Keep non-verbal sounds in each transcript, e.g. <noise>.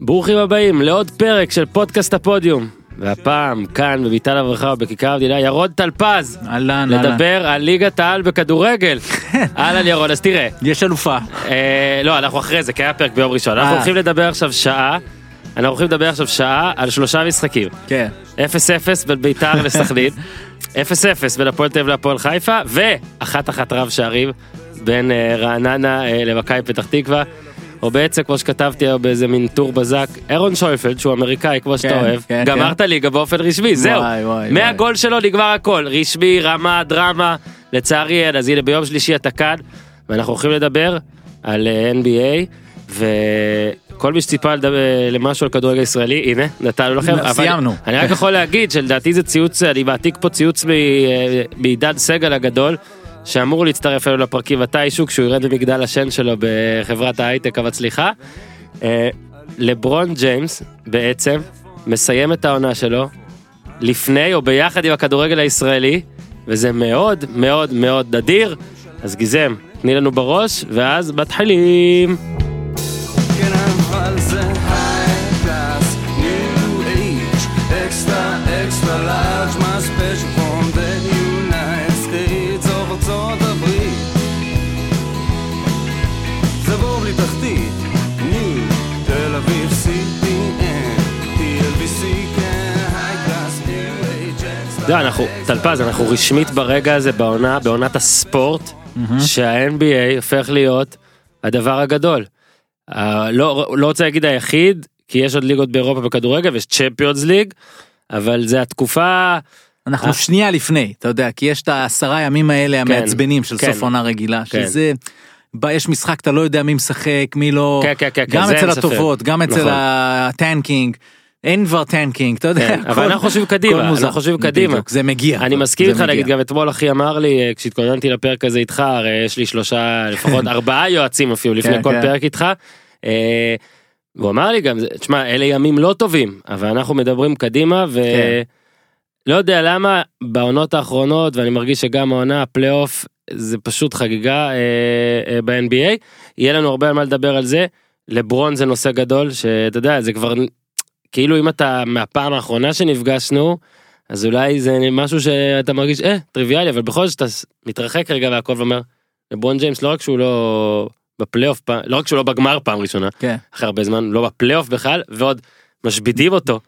ברוכים הבאים לעוד פרק של פודקאסט הפודיום. והפעם כאן בביתן הברכה ובכיכר המדינה ירון טלפז אהלן, אהלן. לדבר על ליגת העל בכדורגל. <laughs> אהלן ירון אז תראה יש אלופה. אה, לא אנחנו אחרי זה כי היה פרק ביום ראשון אנחנו אה. הולכים לדבר עכשיו שעה. אנחנו הולכים לדבר עכשיו שעה על שלושה משחקים. כן. 0-0 בין ביתר לסכנין, <laughs> 0-0 בין הפועל תל אביב להפועל חיפה, ואחת אחת רב שערים בין אה, רעננה אה, למכבי פתח תקווה. או בעצם כמו שכתבתי היום באיזה מין טור בזק, אירון שויפלד שהוא אמריקאי כמו שאתה כן, אוהב, כן, גמר את הליגה באופן רשמי, זהו. מהגול שלו נגמר הכל, רשמי, רמה, דרמה, לצערי אין, אז הנה ביום שלישי אתה כאן, ואנחנו הולכים לדבר על אה, NBA, וכל מי שציפה לדבר- למשהו על כדורגל ישראלי, הנה, נתנו לכם. אבל סיימנו. אני רק יכול להגיד שלדעתי זה ציוץ, אני מעתיק פה ציוץ אה, מעידן סגל הגדול, שאמור להצטרף אלינו לפרקים מתישהו כשהוא ירד במגדל השן שלו בחברת ההייטק המצליחה. אה, לברון ג'יימס בעצם מסיים את העונה שלו לפני או ביחד עם הכדורגל הישראלי, וזה מאוד מאוד מאוד נדיר. אז גיזם, תני לנו בראש, ואז מתחילים. יודע, אנחנו, טלפז, אנחנו רשמית ברגע הזה בעונה, בעונת הספורט, שה-NBA הופך להיות הדבר הגדול. אה, לא, לא רוצה להגיד היחיד, כי יש עוד ליגות באירופה בכדורגל ויש צ'מפיונס ליג, אבל זה התקופה, אנחנו. שנייה לפני, אתה יודע, כי יש את העשרה ימים האלה המעצבנים של כן. סוף עונה רגילה, כן. שזה... יש משחק אתה לא יודע מי משחק מי לא כן, כן, כן, כן, גם אצל. הטובות גם אצל נכון. הטנקינג אין כבר tanking אתה יודע כן, אבל אנחנו חושבים קדימה. אנחנו חושבים קדימה. זה מגיע אני מסכים איתך. נגיד גם אתמול אחי אמר לי, אה, כשהתכוננתי לפרק הזה איתך, הרי יש לי שלושה, <laughs> לפחות ארבעה יועצים אפילו לפני כן, כל כן. פרק איתך. אה, והוא אמר לי גם, תשמע, אלה ימים לא טובים, אבל אנחנו מדברים קדימה. ולא יודע למה בעונות האחרונות, ואני מרגיש שגם העונה, הפלייאוף, זה פשוט חגיגה אה, אה, ב-NBA. יהיה לנו הרבה על מה לדבר על זה. לברון זה נושא גדול, שאתה יודע, זה כבר, כאילו אם אתה מהפעם האחרונה שנפגשנו, אז אולי זה משהו שאתה מרגיש, אה, טריוויאלי, אבל בכל זאת שאתה מתרחק רגע והכל ואומר, לברון ג'יימס לא רק שהוא לא בפלייאוף, פעם- לא רק שהוא לא בגמר פעם ראשונה, כן. אחרי הרבה זמן, לא בפלייאוף בכלל, ועוד משבידים אותו.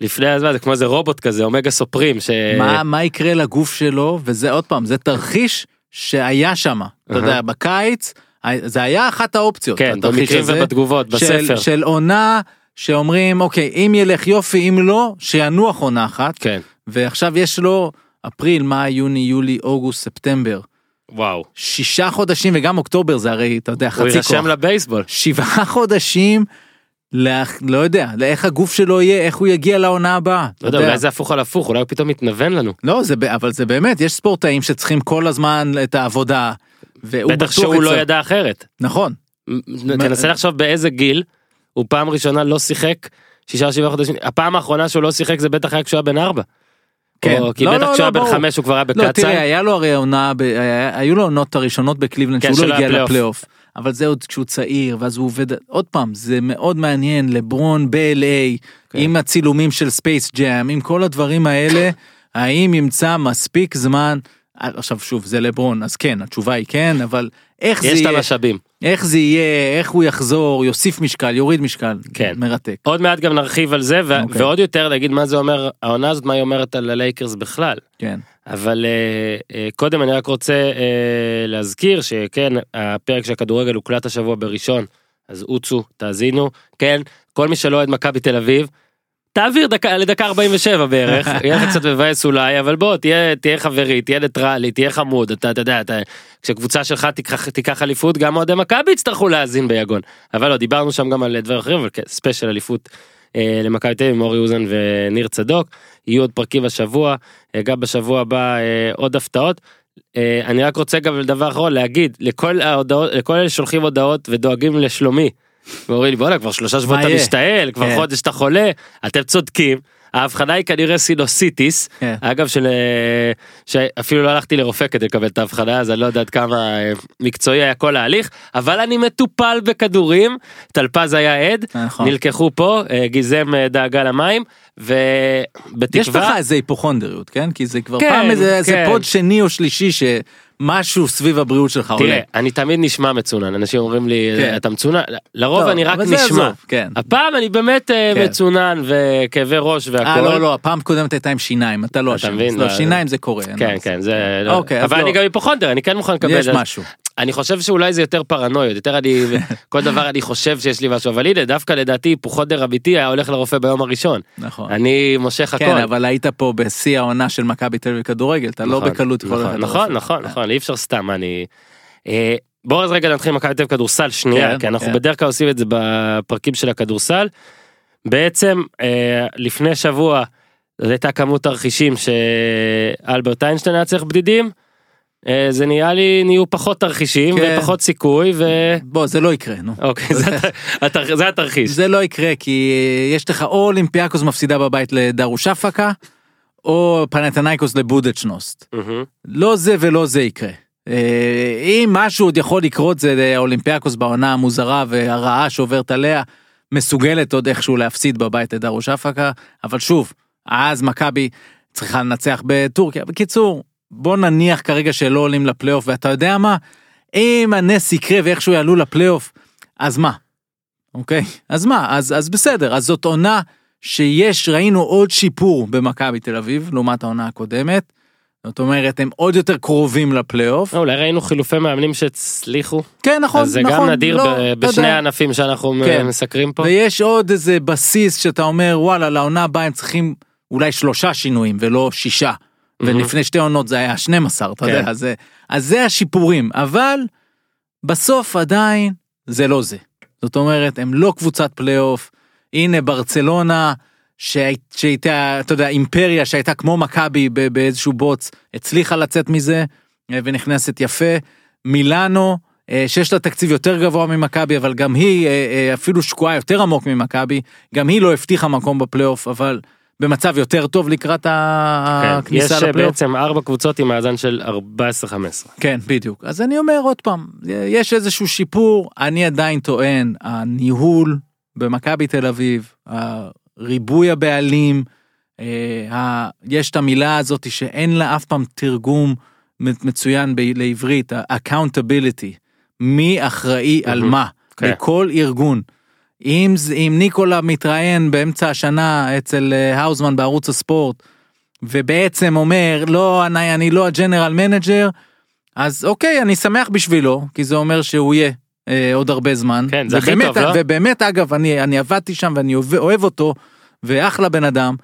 לפני הזמן זה כמו איזה רובוט כזה אומגה סופרים ש... מה מה יקרה לגוף שלו וזה עוד פעם זה תרחיש שהיה שם אתה יודע בקיץ זה היה אחת האופציות כן, במקרים ובתגובות, של- בספר. של עונה שאומרים אוקיי אם ילך יופי אם לא שינוח עונה אחת כן, ועכשיו יש לו אפריל מאי יוני יולי אוגוסט ספטמבר וואו. שישה חודשים וגם אוקטובר זה הרי אתה יודע הוא חצי כוח יירשם לבייסבול. שבעה חודשים. לאח- לא יודע לאיך הגוף שלו יהיה איך הוא יגיע לעונה הבאה. לא יודע, אולי זה הפוך על הפוך, אולי הוא פתאום מתנוון לנו. לא זה אבל זה באמת יש ספורטאים שצריכים כל הזמן את העבודה. בטח שהוא לא יצא- ידע אחרת. נכון תנסה לחשוב באיזה גיל הוא פעם ראשונה לא שיחק שישה שבעה חודשים. הפעם האחרונה שהוא לא שיחק זה בטח היה כשהוא היה בן ארבע. כן. או- כי לא, בטח לא, כשהוא לא, היה בן. חמש הוא כבר היה לא תראה בקצה. היה לו הרי עונה ב- היה- היו לו עונות הראשונות בקליבלנד כן, שהוא לא הגיע פלייאוף. לפלייאוף. אבל זה עוד כשהוא צעיר ואז הוא עובד עוד פעם זה מאוד מעניין לברון ב-LA כן. עם הצילומים של ספייס ג'אם עם כל הדברים האלה <coughs> האם ימצא מספיק זמן עכשיו שוב זה לברון אז כן התשובה היא כן אבל איך זה יש את המשאבים. איך זה יהיה איך הוא יחזור יוסיף משקל יוריד משקל כן. מרתק עוד מעט גם נרחיב על זה ו- אוקיי. ועוד יותר להגיד מה זה אומר העונה הזאת מה היא אומרת על הלייקרס בכלל. כן אבל אה, אה, קודם אני רק רוצה אה, להזכיר שכן הפרק של הכדורגל הוקלט השבוע בראשון אז רוצו תאזינו כן כל מי שלא אוהד מכבי תל אביב. תעביר דקה לדקה 47 בערך <laughs> יהיה לך קצת מבאס אולי אבל בוא תהיה תהיה חברי תהיה ניטרלי תהיה חמוד אתה אתה יודע אתה כשקבוצה שלך תיקח תיקח אליפות גם אוהדי מכבי יצטרכו להאזין ביגון אבל לא דיברנו שם גם על דברים אחרים אבל כן, special אליפות אה, למכבי תל אביב עם אורי אוזן וניר צדוק יהיו עוד פרקים השבוע אה, גם בשבוע הבא אה, עוד הפתעות. אה, אני רק רוצה גם דבר אחרון להגיד לכל ההודעות לכל אלה שולחים הודעות ודואגים לשלומי. ואומרים לי בואנה כבר שלושה שבועות אתה יהיה?" משתעל כבר כן. חודש אתה חולה אתם צודקים ההבחנה היא כנראה סינוסיטיס, כן. אגב של... אה, שאפילו לא הלכתי לרופא כדי לקבל את ההבחנה, אז אני לא יודע עד כמה אה, מקצועי היה כל ההליך, אבל אני מטופל בכדורים, טלפז היה עד, נכון. נלקחו פה, אה, גיזם דאגה למים, ובתקווה... יש לך איזה היפוכונדריות, כן? כי זה כבר כן, פעם איזה איזה כן. פוד שני או שלישי שמשהו סביב הבריאות שלך עולה. תראה, אני תמיד נשמע מצונן, אנשים אומרים לי, כן. אתה מצונן, לרוב טוב, אני רק נשמע. כן. הפעם אני באמת אה, כן. מצונן וכאבי ראש והכל. אה לא לא הפעם הקודמת הייתה עם שיניים אתה לא אתה אשם. מבין? לא לא, שיניים זה קורה. כן. כן זה לא, אוקיי, אבל לא. אני גם היפוכונדר אני כן מוכן לקבל יש. משהו. אני חושב שאולי זה יותר פרנויות יותר אני <laughs> כל דבר אני חושב שיש לי משהו אבל הנה דווקא לדעתי היפוכונדר אמיתי היה הולך לרופא ביום הראשון נכון. אני מושך הכל. כן אבל היית פה בשיא העונה של מכבי תל אביב כדורגל אתה לא נכון, בקלות יכול נכון ללכת נכון לרופא. נכון נכון אי אפשר סתם אני. אה, בואו אז רגע נתחיל עם מכבי תל אביב כדורסל שנייה כן, כי אנחנו כן. בדרך כלל עושים את זה בפרקים של הכדורסל. בעצם אה, לפני שבוע זו הייתה כמות תרחישים שאלברט איינשטיין היה צריך בדידים. אה, זה נהיה לי נהיו פחות תרחישים כן. ופחות סיכוי ו... בוא זה לא יקרה נו. אוקיי זה הת- <laughs> התר- זה התרחיש. זה לא יקרה כי יש לך או אולימפיאקוס מפסידה בבית לדרוש אפקה או פנתנייקוס לבודדשנוסט. לא זה ולא זה יקרה. אה, אם משהו עוד יכול לקרות זה אולימפיאקוס בעונה המוזרה והרעה שעוברת עליה מסוגלת עוד איכשהו להפסיד בבית לדרוש אפקה אבל שוב אז מכבי צריכה לנצח בטורקיה בקיצור בוא נניח כרגע שלא עולים לפלייאוף ואתה יודע מה אם הנס יקרה ואיכשהו יעלו לפלייאוף אז מה. אוקיי אז מה אז אז בסדר אז זאת עונה שיש ראינו עוד שיפור במכבי תל אביב לעומת העונה הקודמת. זאת אומרת הם עוד יותר קרובים לפלייאוף. אולי ראינו חילופי מאמנים שהצליחו. כן נכון אז זה נכון. גם נדיר לא, ב- בשני. הענפים שאנחנו כן. מסקרים פה. ויש עוד איזה בסיס שאתה אומר וואלה לעונה הבאה הם צריכים אולי שלושה שינויים ולא שישה. ולפני שתי עונות זה היה 12 אתה כן. יודע זה- אז זה השיפורים אבל בסוף עדיין זה לא זה. זאת אומרת הם לא קבוצת פלייאוף הנה ברצלונה שהי- שהייתה אתה יודע אימפריה שהייתה כמו מכבי באיזשהו בוץ הצליחה לצאת מזה אה, ונכנסת יפה מילאנו אה, שיש לה תקציב יותר גבוה ממכבי אבל גם היא אה, אפילו שקועה יותר עמוק ממכבי גם היא לא הבטיחה מקום בפלייאוף אבל במצב יותר טוב לקראת כן, יש הכניסה אה, לפלייאוף. בעצם ארבע קבוצות עם מאזן של 14-15. כן בדיוק אז אני אומר עוד פעם יש איזשהו שיפור אני עדיין טוען הניהול במכבי תל אביב ריבוי הבעלים אה, יש את המילה הזאת שאין לה אף פעם תרגום מצוין ב- לעברית accountability מי אחראי על. מה כן. בכל ארגון. אם אם ניקולה מתראיין באמצע השנה אצל אה, האוזמן בערוץ הספורט ובעצם אומר לא אני אני לא ה general manager אז אוקיי אני שמח בשבילו כי זה אומר שהוא יהיה אה, עוד הרבה זמן כן, זה הכי ובאמת, טוב, לא? ובאמת אגב אני אני עבדתי שם ואני אוהב, אותו ואחלה בן אדם.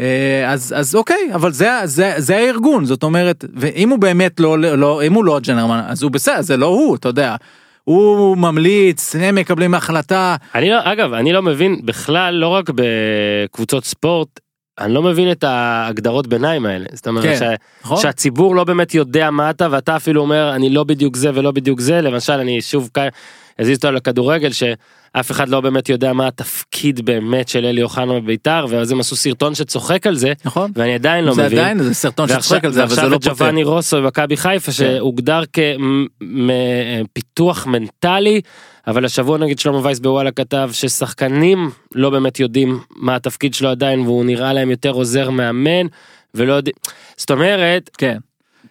אה, אז אז אוקיי אבל זה זה זה הארגון זאת אומרת ואם הוא באמת לא לא אם הוא לא הג'נרל אז הוא בסדר זה לא הוא אתה יודע. הוא ממליץ הם מקבלים החלטה אני לא, אגב, אני לא מבין בכלל, לא רק בקבוצות ספורט, אני לא מבין את ההגדרות ביניים האלה. זאת אומרת, כן, ש... נכון? שהציבור לא באמת יודע מה אתה, ואתה אפילו אומר, אני לא בדיוק זה ולא בדיוק זה, למשל, אני שוב אזיז אותו לכדורגל, שאף אחד לא באמת יודע מה התפקיד באמת של אלי אוחנה בביתר, ואז הם עשו סרטון שצוחק על זה, נכון ואני עדיין לא זה מבין. עדיין זה סרטון שצוחק על זה אבל זה ועכשיו לא פותר. ג'ובאני רוסו במכבי חיפה שהוגדר כפיתוח מנטלי אבל השבוע נגיד שלמה וייס בוואלה כתב ששחקנים לא באמת יודעים מה התפקיד שלו עדיין והוא נראה להם יותר עוזר מאמן ולא יודע זאת אומרת כן.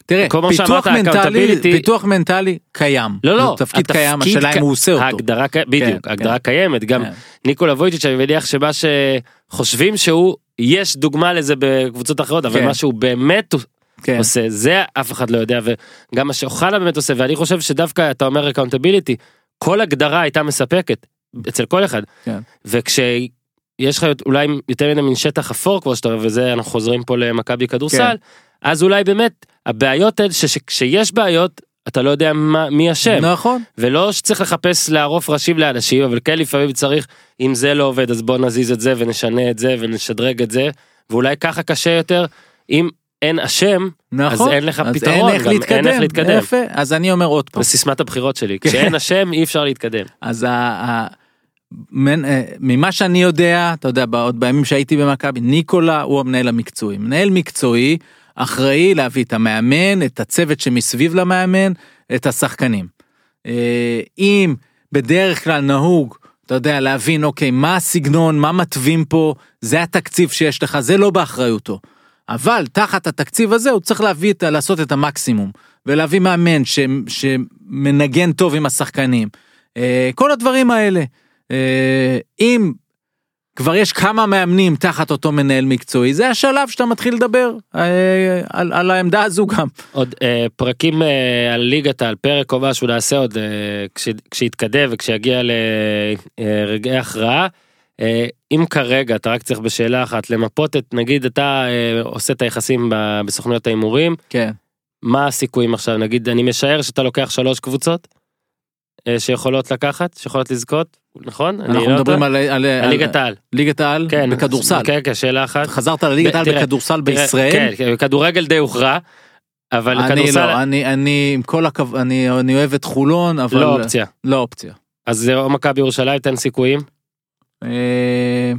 תראה, פיתוח מנטלי, פיתוח מנטלי קיים. לא לא תפקיד קיים, השאלה אם הוא עושה אותו. ההגדרה קי- בדיוק כן, ההגדרה כן. קיימת גם כן. ניקולה וויצ'יץ' אני מניח שמה שחושבים שהוא יש דוגמה לזה בקבוצות אחרות אבל כן. מה שהוא באמת כן. עושה זה אף אחד לא יודע וגם מה שאוחנה באמת עושה ואני חושב שדווקא אתה אומר accountability כל הגדרה הייתה מספקת אצל כל אחד כן. וכשיש לך אולי יותר מין שטח אפור כמו שאתה אומר וזה אנחנו חוזרים פה למכבי כדורסל כן. אז אולי באמת הבעיות הן שכשיש בעיות אתה לא יודע מה, מי אשם נכון. ולא שצריך לחפש לערוף ראשים לאנשים אבל כן לפעמים צריך אם זה לא עובד אז בוא נזיז את זה ונשנה את זה ונשדרג את זה ואולי ככה קשה יותר אם אין אשם נכון. אז אין לך אז פתרון, אין איך גם אין להתקדם. איך להתקדם. יפה. אז אני אומר עוד פעם. זה סיסמת הבחירות שלי כן. כשאין אשם אי אפשר להתקדם. אז ה- ה- מנ- אה, ממה שאני יודע, אתה יודע, עוד בימים שהייתי במכבי, ניקולה הוא המנהל המקצועי. מנהל מקצועי אחראי להביא את המאמן, את הצוות שמסביב למאמן, את השחקנים. אה, אם בדרך כלל נהוג, אתה יודע, להבין, אוקיי, מה הסגנון, מה מתווים פה, זה התקציב שיש לך, זה לא באחריותו. אבל תחת התקציב הזה הוא צריך להביא את, לעשות את המקסימום, ולהביא מאמן ש, שמנגן טוב עם השחקנים. אה, כל הדברים האלה. אה, אם כבר יש כמה מאמנים תחת אותו מנהל מקצועי, זה השלב שאתה מתחיל לדבר אה, על, על העמדה הזו גם. עוד אה, פרקים אה, על ליגת העל פרק או משהו נעשה עוד אה, כש, כשיתקדם וכשיגיע לרגעי הכרעה. אה, אם כרגע אתה רק צריך בשאלה אחת למפות את נגיד אתה אה, עושה את היחסים ב- בסוכנויות ההימורים כן. מה הסיכויים עכשיו נגיד אני משער שאתה לוקח שלוש קבוצות אה, שיכולות לקחת שיכולות לזכות נכון אנחנו לא מדברים? על, על, על ליגת העל ליגת העל כן בכדורסל. כן כן שאלה אחת חזרת לליגת העל בכדורסל בישראל. כן, כן, כדורגל די הוכרע. אבל אני כדורסל לא, אני, אני עם כל הכבוד, אני, אני אוהב את חולון, אבל... לא אופציה לא אופציה. אז זה או מכבי ירושלים תן סיכויים. אה,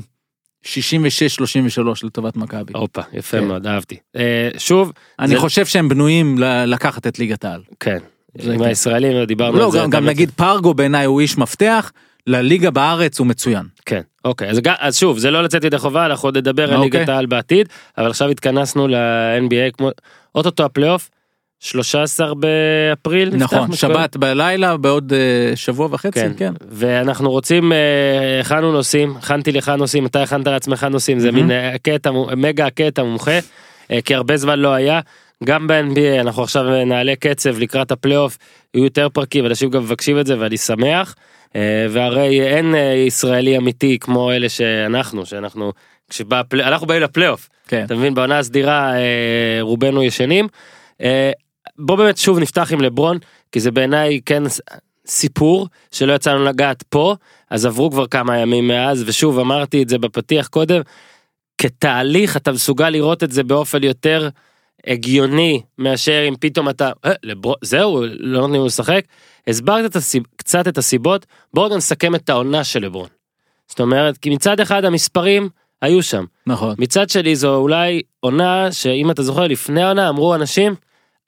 66-33 לטובת מכבי. הופה יפה כן. מאוד אהבתי. אה, שוב אני זה- חושב שהם בנויים לקחת את ליגת העל. כן. עם. הישראלים דיברנו לא, על זה. גם, גם נגיד פארגו בעיניי הוא איש מפתח, לליגה בארץ הוא מצוין. כן אוקיי אז, אז שוב זה לא לצאת ידי חובה אנחנו עוד נדבר על אוקיי. ליגת העל בעתיד אבל עכשיו התכנסנו ל- NBA כמו אוטוטו הפלייאוף 13 באפריל נפתח נכון, משהו שבת בלילה בעוד אה, שבוע וחצי, כן. כן. ואנחנו רוצים, אה, הכנו נושאים, הכנתי לך נושאים, אתה הכנת לעצמך נושאים, זה מהמם. מין אה, הקטע, מגה הקטע מומחה, אה, כי הרבה זמן לא היה. גם ב-NBA אנחנו עכשיו נעלה קצב לקראת הפלייאוף, יהיו יותר פרקים, אנשים גם מבקשים את זה ואני שמח. אה, והרי אין אה, ישראלי אמיתי כמו אלה שאנחנו, שאנחנו, כשבא, הפלי- אנחנו באים לפלייאוף, כן. אתה מבין, בעונה הסדירה אה, רובנו ישנים. בוא באמת שוב נפתח עם לברון, כי זה בעיניי כן סיפור שלא יצא לנו לגעת פה, אז עברו כבר כמה ימים מאז, ושוב אמרתי את זה בפתיח קודם, כתהליך אתה מסוגל לראות את זה באופן יותר הגיוני מאשר אם פתאום אתה, אה, לברון, זהו, לא נותנים לו לשחק. הסברת את הסיב, קצת את הסיבות, בואו נסכם את העונה של לברון. זאת אומרת, כי מצד אחד המספרים היו שם, נכון. מצד שלי זו אולי עונה שאם אתה זוכר לפני העונה אמרו אנשים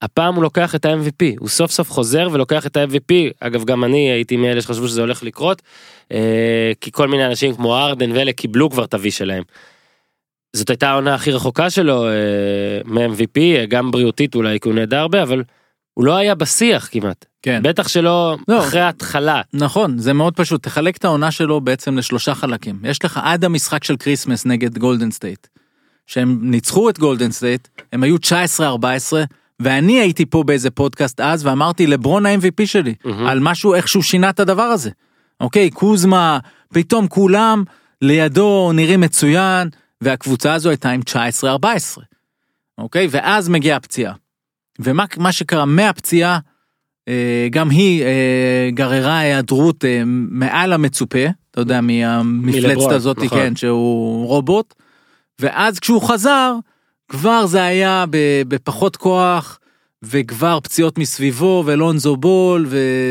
הפעם הוא לוקח את ה-MVP הוא סוף סוף חוזר ולוקח את ה-MVP אגב גם אני הייתי מאלה שחשבו שזה הולך לקרות אה, כי כל מיני אנשים כמו הארדן ואלה קיבלו כבר את ה- V שלהם. זאת הייתה העונה הכי רחוקה שלו אה, מ- MVP אה, גם בריאותית אולי כי הוא נעדר הרבה אבל הוא לא היה בשיח כמעט כן. בטח שלא לא. אחרי ההתחלה נכון, זה מאוד פשוט, תחלק את העונה שלו בעצם לשלושה חלקים. יש לך עד המשחק של כריסמס נגד גולדן סטייט. שהם ניצחו את גולדן סטייט, הם היו 19-14, ואני הייתי פה באיזה פודקאסט אז ואמרתי לברון ה-MVP שלי, מהמם. על משהו, איך שהוא שינה את הדבר הזה. אוקיי, קוזמה, פתאום כולם לידו נראים מצוין, והקבוצה הזו הייתה עם 19-14. אוקיי, ואז מגיעה הפציעה. ומה מה שקרה מהפציעה, אה, גם היא אה, גררה היעדרות אה, מעל המצופה, אתה יודע, מהמפלצת הזאת, נכון. כן, שהוא רובוט. ואז כשהוא חזר, כבר זה היה בפחות כוח, וכבר פציעות מסביבו, ולונזו בול,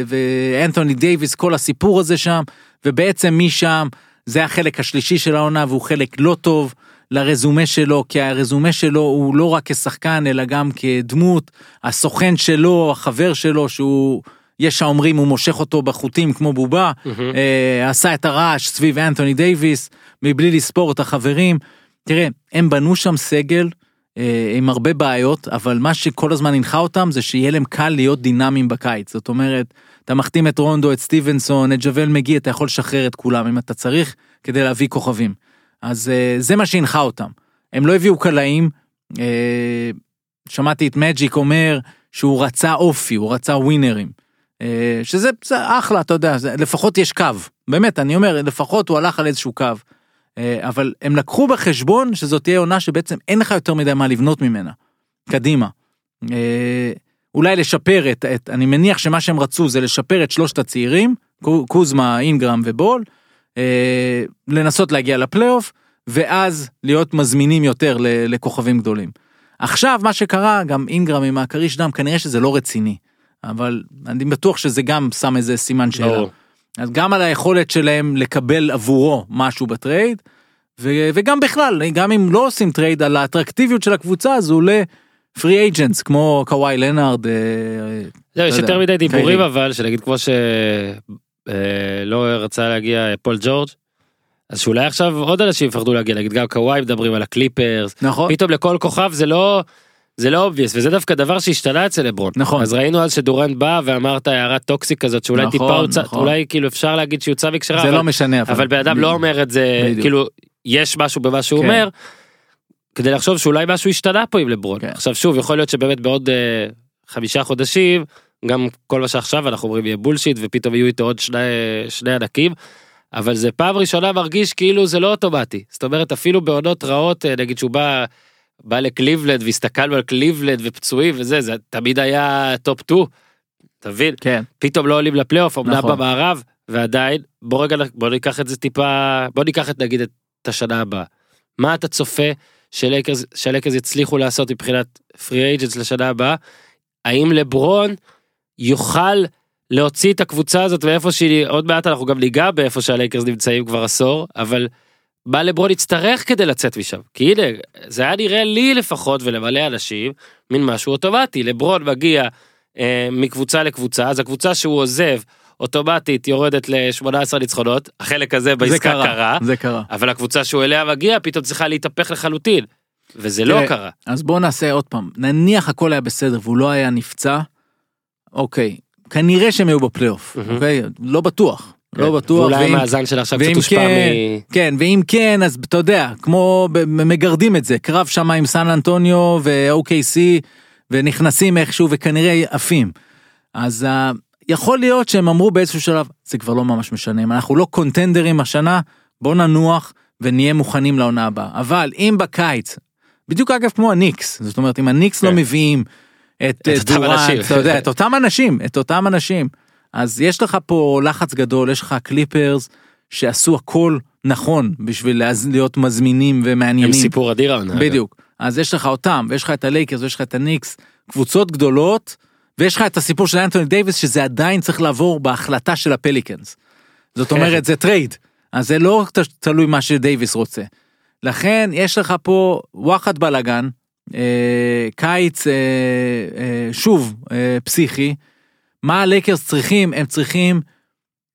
ואנתוני דייוויס, כל הסיפור הזה שם, ובעצם משם, זה החלק השלישי של העונה, והוא חלק לא טוב לרזומה שלו, כי הרזומה שלו הוא לא רק כשחקן, אלא גם כדמות, הסוכן שלו, החבר שלו, שהוא, יש האומרים, הוא מושך אותו בחוטים כמו בובה, מהמם. אה, עשה את הרעש סביב אנתוני דייוויס, מבלי לספור את החברים. תראה, הם בנו שם סגל אה, עם הרבה בעיות, אבל מה שכל הזמן הנחה אותם זה שיהיה להם קל להיות דינמיים בקיץ. זאת אומרת, אתה מחתים את רונדו, את סטיבנסון, את ג'וול מגי, אתה יכול לשחרר את כולם אם אתה צריך, כדי להביא כוכבים. אז אה, זה מה שהנחה אותם. הם לא הביאו קלעים, אה, שמעתי את מג'יק אומר שהוא רצה אופי, הוא רצה ווינרים. אה, שזה זה אחלה, אתה יודע, זה, לפחות יש קו. באמת, אני אומר, לפחות הוא הלך על איזשהו קו. אה, אבל הם לקחו בחשבון שזאת תהיה עונה שבעצם אין לך יותר מדי מה לבנות ממנה. קדימה. אולי לשפר את, את, אני מניח שמה שהם רצו זה לשפר את שלושת הצעירים, קו- קוזמה, אינגרם ובול, אה, לנסות להגיע לפלייאוף, ואז להיות מזמינים יותר ל- לכוכבים גדולים. עכשיו מה שקרה, גם אינגרם עם הכריש דם, כנראה שזה לא רציני. אבל אני בטוח שזה גם שם איזה סימן שאלה. ברור. אז גם על היכולת שלהם לקבל עבורו משהו ב trade, ו- וגם בכלל, גם אם לא עושים trade, על האטרקטיביות של הקבוצה הזו ל free agents, כמו קוואי לנארד. אה, זהו, יש לא יותר מדי דיבורים. אבל, שנגיד כמו שלא רצה להגיע פול ג'ורג', אז שאולי עכשיו עוד אנשים יפחדו להגיע, נגיד גם קוואי מדברים על הקליפרס, נכון? פתאום לכל כוכב זה לא, זה לא obvious, וזה דווקא דבר שהשתנה אצל לברון. נכון. אז ראינו אז שדורנט בא ואמרת הערה טוקסית כזאת, שאולי נכון, טיפה הוצא, נכון. אולי כאילו אפשר להגיד שיוצא מקשרה, זה אבל, לא משנה. אבל בן אדם לא אומר את זה, בדיוק. כאילו, יש משהו במה שהוא כן. אומר, כדי לחשוב שאולי משהו השתנה פה עם לברון. כן. עכשיו שוב, יכול להיות שבאמת בעוד אה, חמישה חודשים, גם כל מה שעכשיו אנחנו אומרים יהיה בולשיט, ופתאום יהיו איתו עוד שני, שני ענקים, אבל זה פעם ראשונה מרגיש כאילו זה לא אוטומטי. זאת אומרת, אפילו בעונות רעות, אה, נגיד שהוא בא, בא לקליבלנד והסתכלנו על קליבלנד ופצועים וזה, זה תמיד היה top 2, אתה מבין? כן, פתאום לא עולים לפלייאוף, אמנם נכון. במערב, ועדיין, בוא רגע, בוא ניקח את זה טיפה, בוא ניקח את נגיד את השנה הבאה. מה אתה צופה שהלייקרס יצליחו לעשות מבחינת free agents לשנה הבאה? האם לברון יוכל להוציא את הקבוצה הזאת ואיפה שהיא, עוד מעט אנחנו גם ניגע באיפה שהלייקרס נמצאים כבר עשור, אבל מה לברון יצטרך כדי לצאת משם? כי הנה, זה היה נראה לי לפחות ולמלא אנשים, מין משהו אוטומטי, לברון מגיע אה, מקבוצה לקבוצה, אז הקבוצה שהוא עוזב אוטומטית יורדת ל-18 ניצחונות, החלק הזה זה בעסקה קרה, קרה, זה קרה. אבל הקבוצה שהוא אליה מגיע פתאום צריכה להתהפך לחלוטין, וזה לא תראה, קרה. אז בואו נעשה עוד פעם, נניח הכל היה בסדר והוא לא היה נפצע, אוקיי, כנראה שהם היו בפלייאוף, מהמם. אוקיי? לא בטוח, לא כן, בטוח. ואולי ואם- המאזן של עכשיו קצת הושפע כן, מ... כן, ואם כן, אז אתה יודע, כמו מגרדים את זה, קרב שם עם סן אנטוניו ו-OKC, ונכנסים איכשהו וכנראה עפים. אז יכול להיות שהם אמרו באיזשהו שלב, זה כבר לא ממש משנה, אם אנחנו לא קונטנדרים השנה, בוא ננוח ונהיה מוכנים לעונה הבאה. אבל אם בקיץ, בדיוק אגב כמו הניקס, זאת אומרת, אם הניקס לא כן. מביאים את, את אותם דורנט, אנשים. אתה יודע, את אותם אנשים, את אותם אנשים. אז יש לך פה לחץ גדול, יש לך קליפרס שעשו הכל נכון בשביל להיות מזמינים הם ומעניינים. סיפור אדיר העונה. בדיוק. אז יש לך אותם, ויש לך את הלייקרס, ויש לך את הניקס, קבוצות גדולות, ויש לך את הסיפור של אנטוני דייוויס, שזה עדיין צריך לעבור בהחלטה של הפליקנס. זאת כן. אומרת, זה trade. אז זה לא ת- תלוי מה שדייוויס רוצה. לכן, יש לך פה וואחד בלאגן, אה, קיץ, אה, אה, שוב, אה, פסיכי. מה הלייקרס צריכים? הם צריכים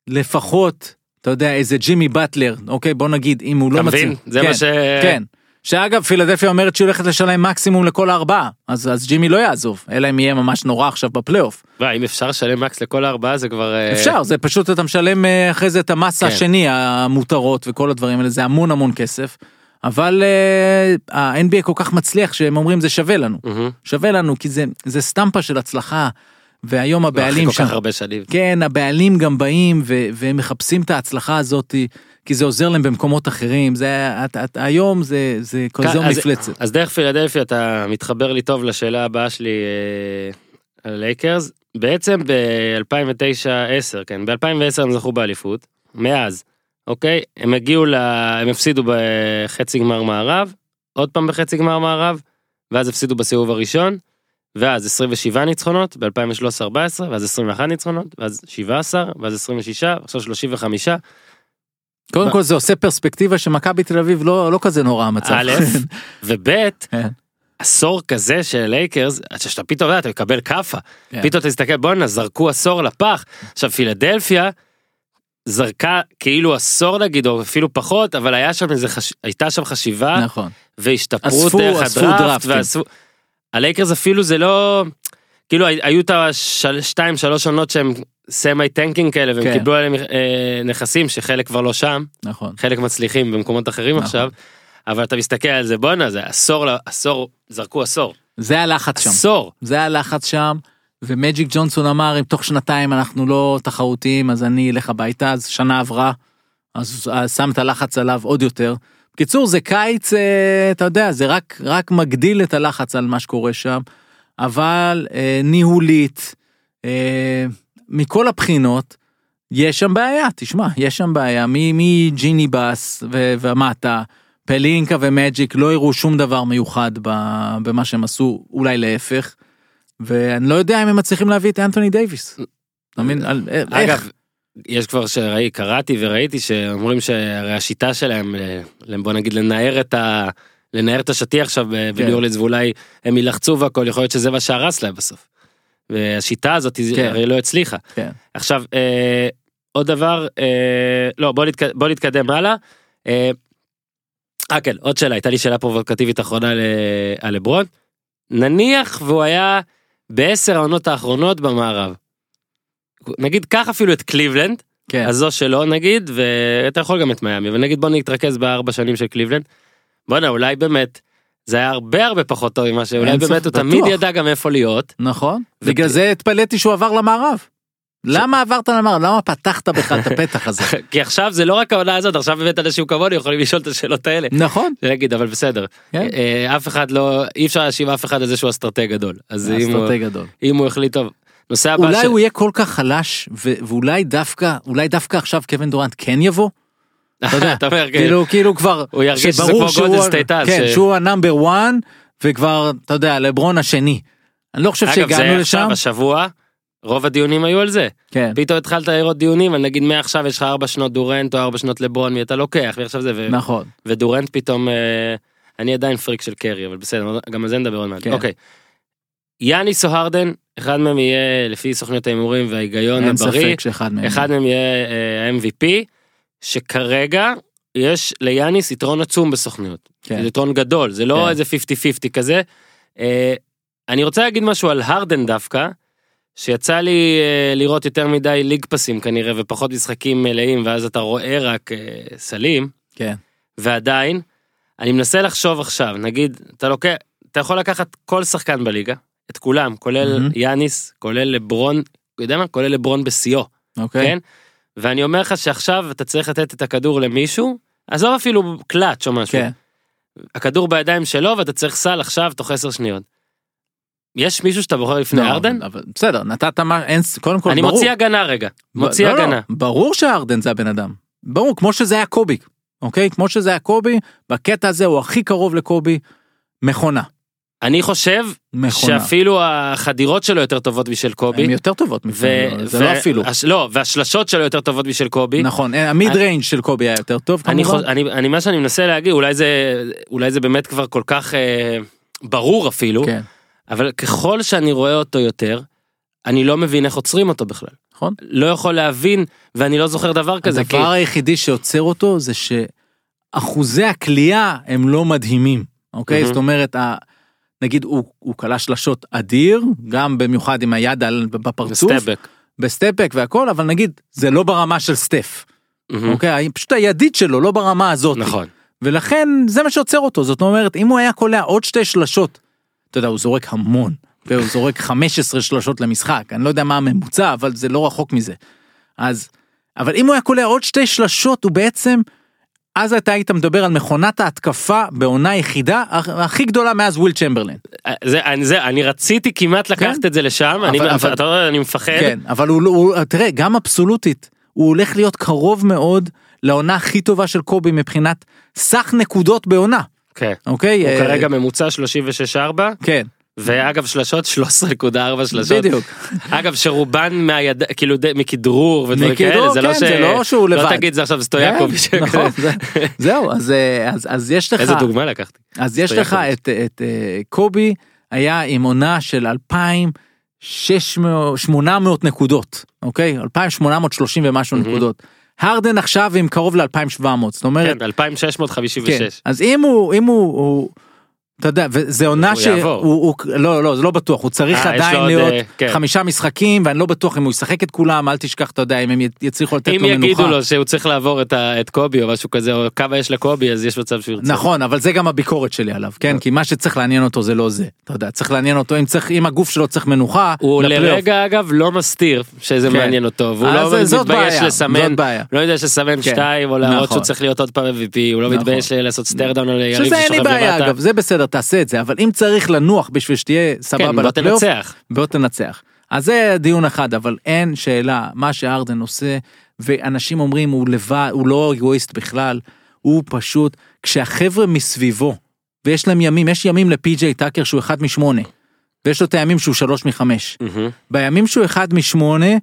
לפחות, אתה יודע, איזה ג'ימי באטלר, אוקיי, בוא נגיד, אם הוא אתה לא מבין? מצליח. זה כן, מה ש... כן. שאגב פילדלפיה אומרת שהיא הולכת לשלם מקסימום לכל הארבעה אז אז ג'ימי לא יעזוב אלא אם יהיה ממש נורא עכשיו בפלייאוף אם אפשר לשלם מקס לכל הארבעה זה כבר... אה, אפשר זה פשוט אתה משלם אה, אחרי זה את המס כן. השני המותרות וכל הדברים האלה זה המון המון כסף אבל אה, ה-NBA כל כך מצליח שהם אומרים זה שווה לנו מהמם. שווה לנו כי זה זה סטמפה של הצלחה והיום הבעלים שם כל כך הרבה שנים. כן הבעלים גם באים ו- והם מחפשים את ההצלחה הזאת כי זה עוזר להם במקומות אחרים זה את, את, היום זה זה כזו מפלצת. אז דרך פילדלפיה אתה מתחבר לי טוב לשאלה הבאה שלי אה, על לייקרס. בעצם ב-2009-10, כן, ב-2010 הם זכו באליפות, מאז, אוקיי? הם הגיעו ל... הם הפסידו בחצי גמר מערב, עוד פעם בחצי גמר מערב, ואז הפסידו בסיבוב הראשון, ואז 27 ניצחונות, ב-2013-2014, ואז 21 ניצחונות, ואז 17, ואז 26, עכשיו 35. קודם כל זה עושה פרספקטיבה שמכבי תל אביב לא לא כזה נורא המצב. א', <laughs> וב', כן. עשור כזה של לייקרס, שאתה פתאום, אתה יודע, אתה מקבל כאפה. כן. פתאום אתה מסתכל, בואנה, זרקו עשור לפח. עכשיו, פילדלפיה זרקה כאילו עשור נגיד, או אפילו פחות, אבל היה שם איזה, חש... הייתה שם חשיבה, נכון. והשתפרות אספו- דרך אספו הדראפט. ואספו... הלייקרס אפילו זה לא... כאילו היו את השתיים שלוש עונות שהם semi tanking כאלה והם כן. קיבלו עליהם אה, נכסים שחלק כבר לא שם נכון. חלק מצליחים במקומות אחרים נכון. עכשיו אבל אתה מסתכל על זה בואנה זה עשור עשור זרקו עשור זה הלחץ שם. עשור זה הלחץ שם. ומג'יק ג'ונסון אמר אם תוך שנתיים אנחנו לא תחרותיים אז אני אלך הביתה אז שנה עברה. אז אז שם את הלחץ עליו עוד יותר. בקיצור זה קיץ אה, אתה יודע זה רק רק מגדיל את הלחץ על מה שקורה שם. אבל אה, ניהולית אה, מכל הבחינות יש שם בעיה תשמע יש שם בעיה מ- מג'יני באס ו- ומטה פלינקה ומג'יק לא הראו שום דבר מיוחד במה שהם עשו אולי להפך. ואני לא יודע אם הם מצליחים להביא את אנטוני דייוויס. אתה מבין? איך? אגב יש כבר שראי, קראתי וראיתי שאומרים שהרי השיטה שלהם, אה, בוא נגיד לנער את ה... לנער את השטיח עכשיו כן. בניורלינס ואולי הם יילחצו והכל יכול להיות שזה מה שהרס להם בסוף. והשיטה הזאת כן. הרי לא הצליחה. כן. עכשיו אה, עוד דבר אה, לא בוא, נתק, בוא נתקדם הלאה. אה, אה כן עוד שאלה הייתה לי שאלה פרובוקטיבית אחרונה ל- על לברון. נניח והוא היה בעשר העונות האחרונות במערב. נגיד קח אפילו את קליבלנד כן. אז זו שלו נגיד ואתה יכול גם את מיאמי אבל נגיד בוא נתרכז בארבע שנים של קליבלנד. בואנה אולי באמת זה היה הרבה הרבה פחות טוב ממה שאולי באמת הוא. תמיד ידע גם איפה להיות. נכון. ו- בגלל זה התפלאתי שהוא עבר למערב. למה עברת למערב? למה פתחת בכלל את הפתח הזה? <laughs> כי עכשיו זה לא רק העונה הזאת עכשיו באמת אנשים כמוני יכולים לשאול את השאלות האלה. נכון. להגיד אבל בסדר כן. אה, אף אחד לא אי אפשר להאשים אף אחד על זה שהוא אסטרטג גדול אז אם הוא- אסטרטג גדול. אם הוא החליט טוב. נושא הבא אולי הוא יהיה כל כך חלש ואולי דווקא אולי דווקא עכשיו קווין דורנט כן יבוא. אתה יודע, אתה אומר, כן. כאילו כאילו כבר הוא ירגיש שזה כמו שהוא גולדן ה- סטייט אז, כן, ש- שהוא ה number 1 וכבר אתה יודע לברון השני. אני לא חושב אגב שהגענו זה לשם. עכשיו השבוע רוב הדיונים היו על זה. כן. פתאום התחלת לראות דיונים על נגיד מעכשיו יש לך ארבע שנות דורנט או ארבע שנות לברון מי אתה לוקח ועכשיו זה ו- נכון. ודורנט פתאום אה, אני עדיין פריק של קרי אבל בסדר גם על זה נדבר עוד מעט כן. אוקיי. יאניס או הרדן אחד מהם יהיה לפי סוכניות ההימורים וההיגיון אין הבריא ספק שאחד מהם. אחד מהם יהיה אה, ה-MVP שכרגע יש ליאניס יתרון עצום בסוכניות. כן. יתרון גדול זה לא כן. איזה 50-50 כזה. אה, אני רוצה להגיד משהו על הרדן דווקא. שיצא לי אה, לראות יותר מדי ליג פסים כנראה ופחות משחקים מלאים ואז אתה רואה רק אה, סלים כן. ועדיין אני מנסה לחשוב עכשיו נגיד אתה לוקח אתה יכול לקחת כל שחקן בליגה את כולם כולל מהמם. יאניס כולל לברון יודע מה כולל לברון בשיאו אוקיי. כן ואני אומר לך שעכשיו אתה צריך לתת את הכדור למישהו עזוב אפילו קלאץ' או משהו כן. הכדור בידיים שלו ואתה צריך סל עכשיו תוך 10 שניות. יש מישהו שאתה בוחר לפני לא, ארדן? אבל בסדר נתת מה אין קודם כל אני ברור. מוציא הגנה רגע מוציא לא, לא, הגנה. ברור שהארדן זה הבן אדם. ברור כמו שזה היה קובי. אוקיי כמו שזה היה קובי בקטע הזה הוא הכי קרוב לקובי. מכונה. אני חושב מכונה. שאפילו החדירות שלו יותר טובות משל קובי. הן יותר טובות ו- מפני, זה ו- לא אפילו. הש- לא והשלשות שלו יותר טובות משל קובי. נכון ה mid אני- range של קובי היה יותר טוב אני, כמובן. חוש, אני, אני מה שאני מנסה להגיד אולי זה אולי זה באמת כבר כל כך אה, ברור אפילו כן. אבל ככל שאני רואה אותו יותר אני לא מבין איך עוצרים אותו בכלל. נכון. לא יכול להבין ואני לא זוכר דבר כזה. כי- הדבר היחידי שעוצר אותו זה שאחוזי הכלייה הם לא מדהימים. אוקיי מהמם. זאת אומרת ה- נגיד הוא הוא כלה שלשות אדיר גם במיוחד עם היד על- בפרצוף. וסטפבק. בסטפק והכל אבל נגיד זה לא ברמה של סטף. מהמם. אוקיי פשוט הידית שלו לא ברמה הזאת. נכון. ולכן זה מה שעוצר אותו זאת אומרת אם הוא היה קולע עוד שתי שלשות. אתה יודע הוא זורק המון. והוא זורק 15 שלשות למשחק אני לא יודע מה הממוצע אבל זה לא רחוק מזה. אז אבל אם הוא היה קולע עוד שתי שלשות הוא בעצם. אז אתה היית מדבר על מכונת ההתקפה בעונה יחידה הכי גדולה מאז וויל צ'מברלין. זה, אני, זה, אני רציתי כמעט לקחת כן. את זה לשם, אני, אבל- אבל- אתה יודע, אני מפחד. כן אבל הוא, לא- הוא תראה גם אבסולוטית הוא הולך להיות קרוב מאוד לעונה הכי טובה של קובי מבחינת סך נקודות בעונה כן. אוקיי הוא אה, כרגע ממוצע 36-4, כן ואגב שלשות 13.4 שלשות. בדיוק אגב שרובן מהיד... כאילו די- מכדרור ודברים כאלה, זה לא כן, ש... זה לא שהוא לבד. לא תגיד זה עכשיו סטויאקוביץ'. כן, נכון, זה- זהו אז אה, אז אז יש לך איזה דוגמה לקחתי. אז יש לך. את את אה, קובי היה עם עונה של 2,600 800 נקודות אוקיי 2,830 ומשהו מהמם. נקודות. הרדן עכשיו עם קרוב ל-2,700 זאת אומרת כן, 2656. כן. אז אם הוא אם הוא, הוא אתה יודע וזה עונה הוא שהוא לא לא זה לא בטוח הוא צריך אה, עדיין עוד, להיות אה, כן. חמישה משחקים ואני לא בטוח אם הוא ישחק את כולם אל תשכח אתה יודע אם הם יצליחו לתת אם לו מנוחה. יגידו לו שהוא צריך לעבור את קובי או משהו כזה, או כמה יש לקובי, אז יש מצב שהוא ירצה. נכון אבל זה גם הביקורת שלי עליו כן כי מה שצריך לעניין אותו זה לא זה אתה יודע צריך לעניין אותו אם אם הגוף שלו צריך מנוחה. הוא. לרגע אגב לא מסתיר שזה כן. מעניין אותו, והוא לא מתבייש לסמן. לא יודע לסמן כן. שתיים או להראות נכון. שהוא צריך להיות עוד פעם MVP, הוא לא נכון. מתבייש לעשות stare down על יריב שזה אין לי ששוכב למטה. בסדר תעשה את זה אבל אם צריך לנוח בשביל שתהיה כן, סבבה בוא לפלייאוף תנצח. בוא תנצח. אז זה דיון אחד אבל אין שאלה מה שהארדן עושה ואנשים אומרים הוא לבד הוא לא אגואיסט בכלל הוא פשוט כשהחבר'ה מסביבו ויש להם ימים יש ימים לפי.ג'יי טאקר שהוא אחד משמונה ויש לו את הימים שהוא שלוש מחמש מהמם. בימים שהוא אחד משמונה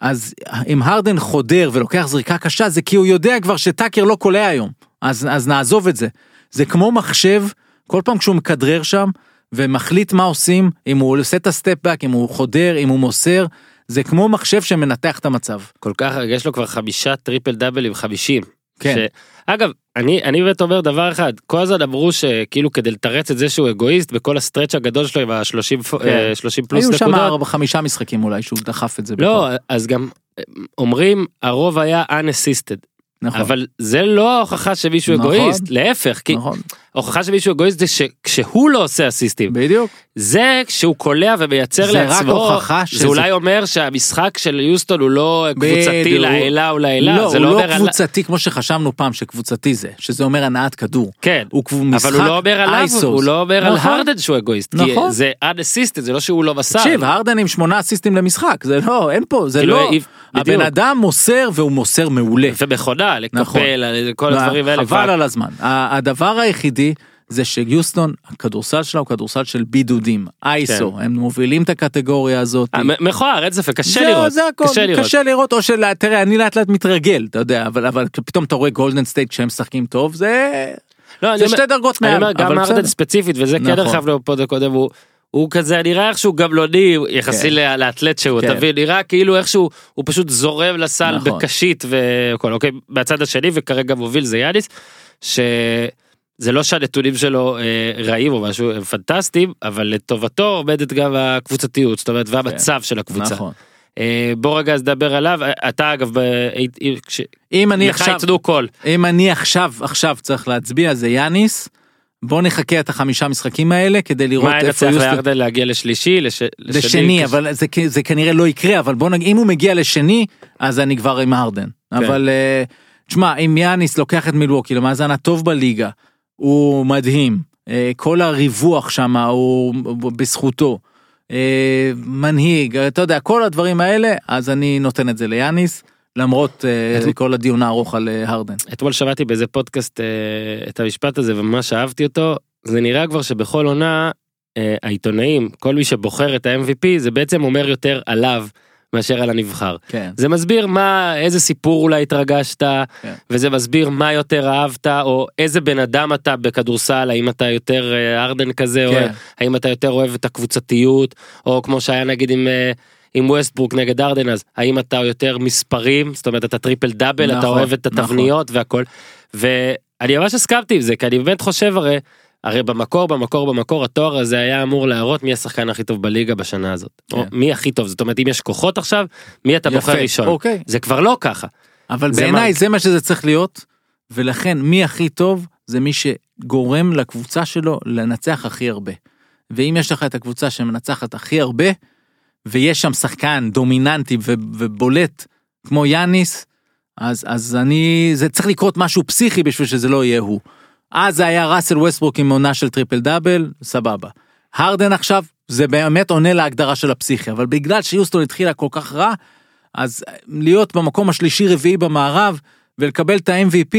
אז אם הרדן חודר ולוקח זריקה קשה זה כי הוא יודע כבר שטאקר לא קולע היום אז אז נעזוב את זה זה כמו מחשב כל פעם כשהוא מכדרר שם ומחליט מה עושים אם הוא עושה את ה step back אם הוא חודר אם הוא מוסר זה כמו מחשב שמנתח את המצב. כל כך יש לו כבר חמישה triple double עם חמישים. כן. ש... אגב אני אני באמת אומר דבר אחד כל הזמן אמרו שכאילו כדי לתרץ את זה שהוא אגואיסט בכל ה stretch הגדול שלו עם ה-30 כן. 30 פלוס היו שם נקודות. ארבע חמישה משחקים אולי שהוא דחף את זה. לא בכוח. אז גם אה, אומרים הרוב היה unassisted נכון. אבל זה לא ההוכחה שמישהו נכון. אגואיסט להפך כי נכון ההוכחה שמישהו אגואיסט זה שכשהוא לא עושה אסיסטים בדיוק. זה כשהוא קולע ומייצר זה רק לעצמו הוכחה שזה- זה אולי אומר שהמשחק של יוסטון הוא לא קבוצתי בדיוק. לעילה או לעילה לא, זה הוא לא לא אומר על... קבוצתי כמו שחשבנו פעם שקבוצתי זה, שזה אומר הנעת כדור. כן הוא משחק אבל הוא לא אומר עליו אייסוס. הוא לא אומר על נכון. הרדן שהוא אגואיסט כי נכון. זה unassisted זה לא שהוא לא מסר. תקשיב, הרדן עם שמונה אסיסטים למשחק, זה לא, אין פה, זה כאילו, לא, בדיוק. הבן אדם מוסר והוא מוסר מעולה. ומכונה נכון. לקפל על כל הדברים האלה. חבל על הזמן. הדבר היחידי זה שיוסטון, הכדורסל שלה הוא כדורסל של בידודים, ISO, הם מובילים את הקטגוריה הזאת. כן. אה, מכוער אין ספק קשה זה- לראות. זה הכל, קשה לראות. קשה לראות, או של, תראה, אני לאט לאט מתרגל, אתה יודע, אבל, אבל פתאום אתה רואה גולדן סטייט כשהם משחקים טוב, זה, לא, אני זה שתי דרגות אני מעל, אומר גם ארדן. ספציפית וזה כן נכון. הרחבנו בפוד הקודם הוא. הוא כזה נראה איכשהו גמלוני יחסי כן. לאתלט שהוא כן. תבין נראה כאילו איכשהו הוא פשוט זורם לסל נכון. בקשית והכל אוקיי מהצד השני וכרגע מוביל זה יאניס. שזה לא שהנתונים שלו אה, רעים או משהו הם פנטסטיים אבל לטובתו עומדת גם הקבוצתיות זאת אומרת והמצב של הקבוצה. נכון. אה, בוא רגע אז נדבר עליו אתה אגב ב- אם- כש- אם אני עכשיו, יתנו קול אם אני עכשיו, עכשיו צריך להצביע, זה יאניס, בוא נחכה את החמישה משחקים האלה כדי לראות מה איפה צריך יוסטון, לארדן להגיע לשלישי לש- לשני, אבל זה, זה כנראה לא יקרה, אבל בוא נגיד, אם הוא מגיע לשני, אז אני כבר עם הרדן. כן. אבל אה, תשמע, אם יאניס לוקח את מילווקי למאזן הטוב בליגה, הוא מדהים, אה, כל הריווח שם הוא בזכותו. אה, מנהיג, אתה יודע, כל הדברים האלה, אז אני נותן את זה ליאניס, למרות אה, את- כל הדיון הארוך על הרדן. אתמול שמעתי באיזה פודקאסט את המשפט הזה וממש אהבתי אותו זה נראה כבר שבכל עונה העיתונאים כל מי שבוחר את ה-MVP זה בעצם אומר יותר עליו מאשר על הנבחר כן. זה מסביר מה איזה סיפור אולי התרגשת כן. וזה מסביר מה יותר אהבת או איזה בן אדם אתה בכדורסל האם אתה יותר אה, ארדן כזה או כן. האם אתה יותר אוהב את הקבוצתיות או כמו שהיה נגיד עם. אה, עם ווסטברוק נגד ארדן אז האם אתה יותר מספרים זאת אומרת אתה טריפל דאבל אתה נכון, אוהב את נכון. התבניות והכל ואני ממש הסכמתי עם זה כי אני באמת חושב הרי הרי במקור במקור במקור התואר הזה היה אמור להראות מי השחקן הכי טוב בליגה בשנה הזאת או כן. מי הכי טוב זאת אומרת אם יש כוחות עכשיו מי אתה בוחר יפה, ראשון אוקיי. זה כבר לא ככה אבל זה בעיניי מה- זה מה שזה צריך להיות, ולכן מי הכי טוב זה מי שגורם לקבוצה שלו לנצח הכי הרבה. ואם יש לך את הקבוצה שמנצחת הכי הרבה, ויש שם שחקן דומיננטי ובולט כמו יאניס, אז, אז אני, זה צריך לקרות משהו פסיכי בשביל שזה לא יהיה הוא. אז זה היה ראסל ווסטברוק עם עונה של טריפל דאבל, סבבה. הרדן עכשיו, זה באמת עונה להגדרה של הפסיכי, אבל בגלל שיוסטון התחילה כל כך רע, אז להיות במקום השלישי רביעי במערב ולקבל את ה-MVP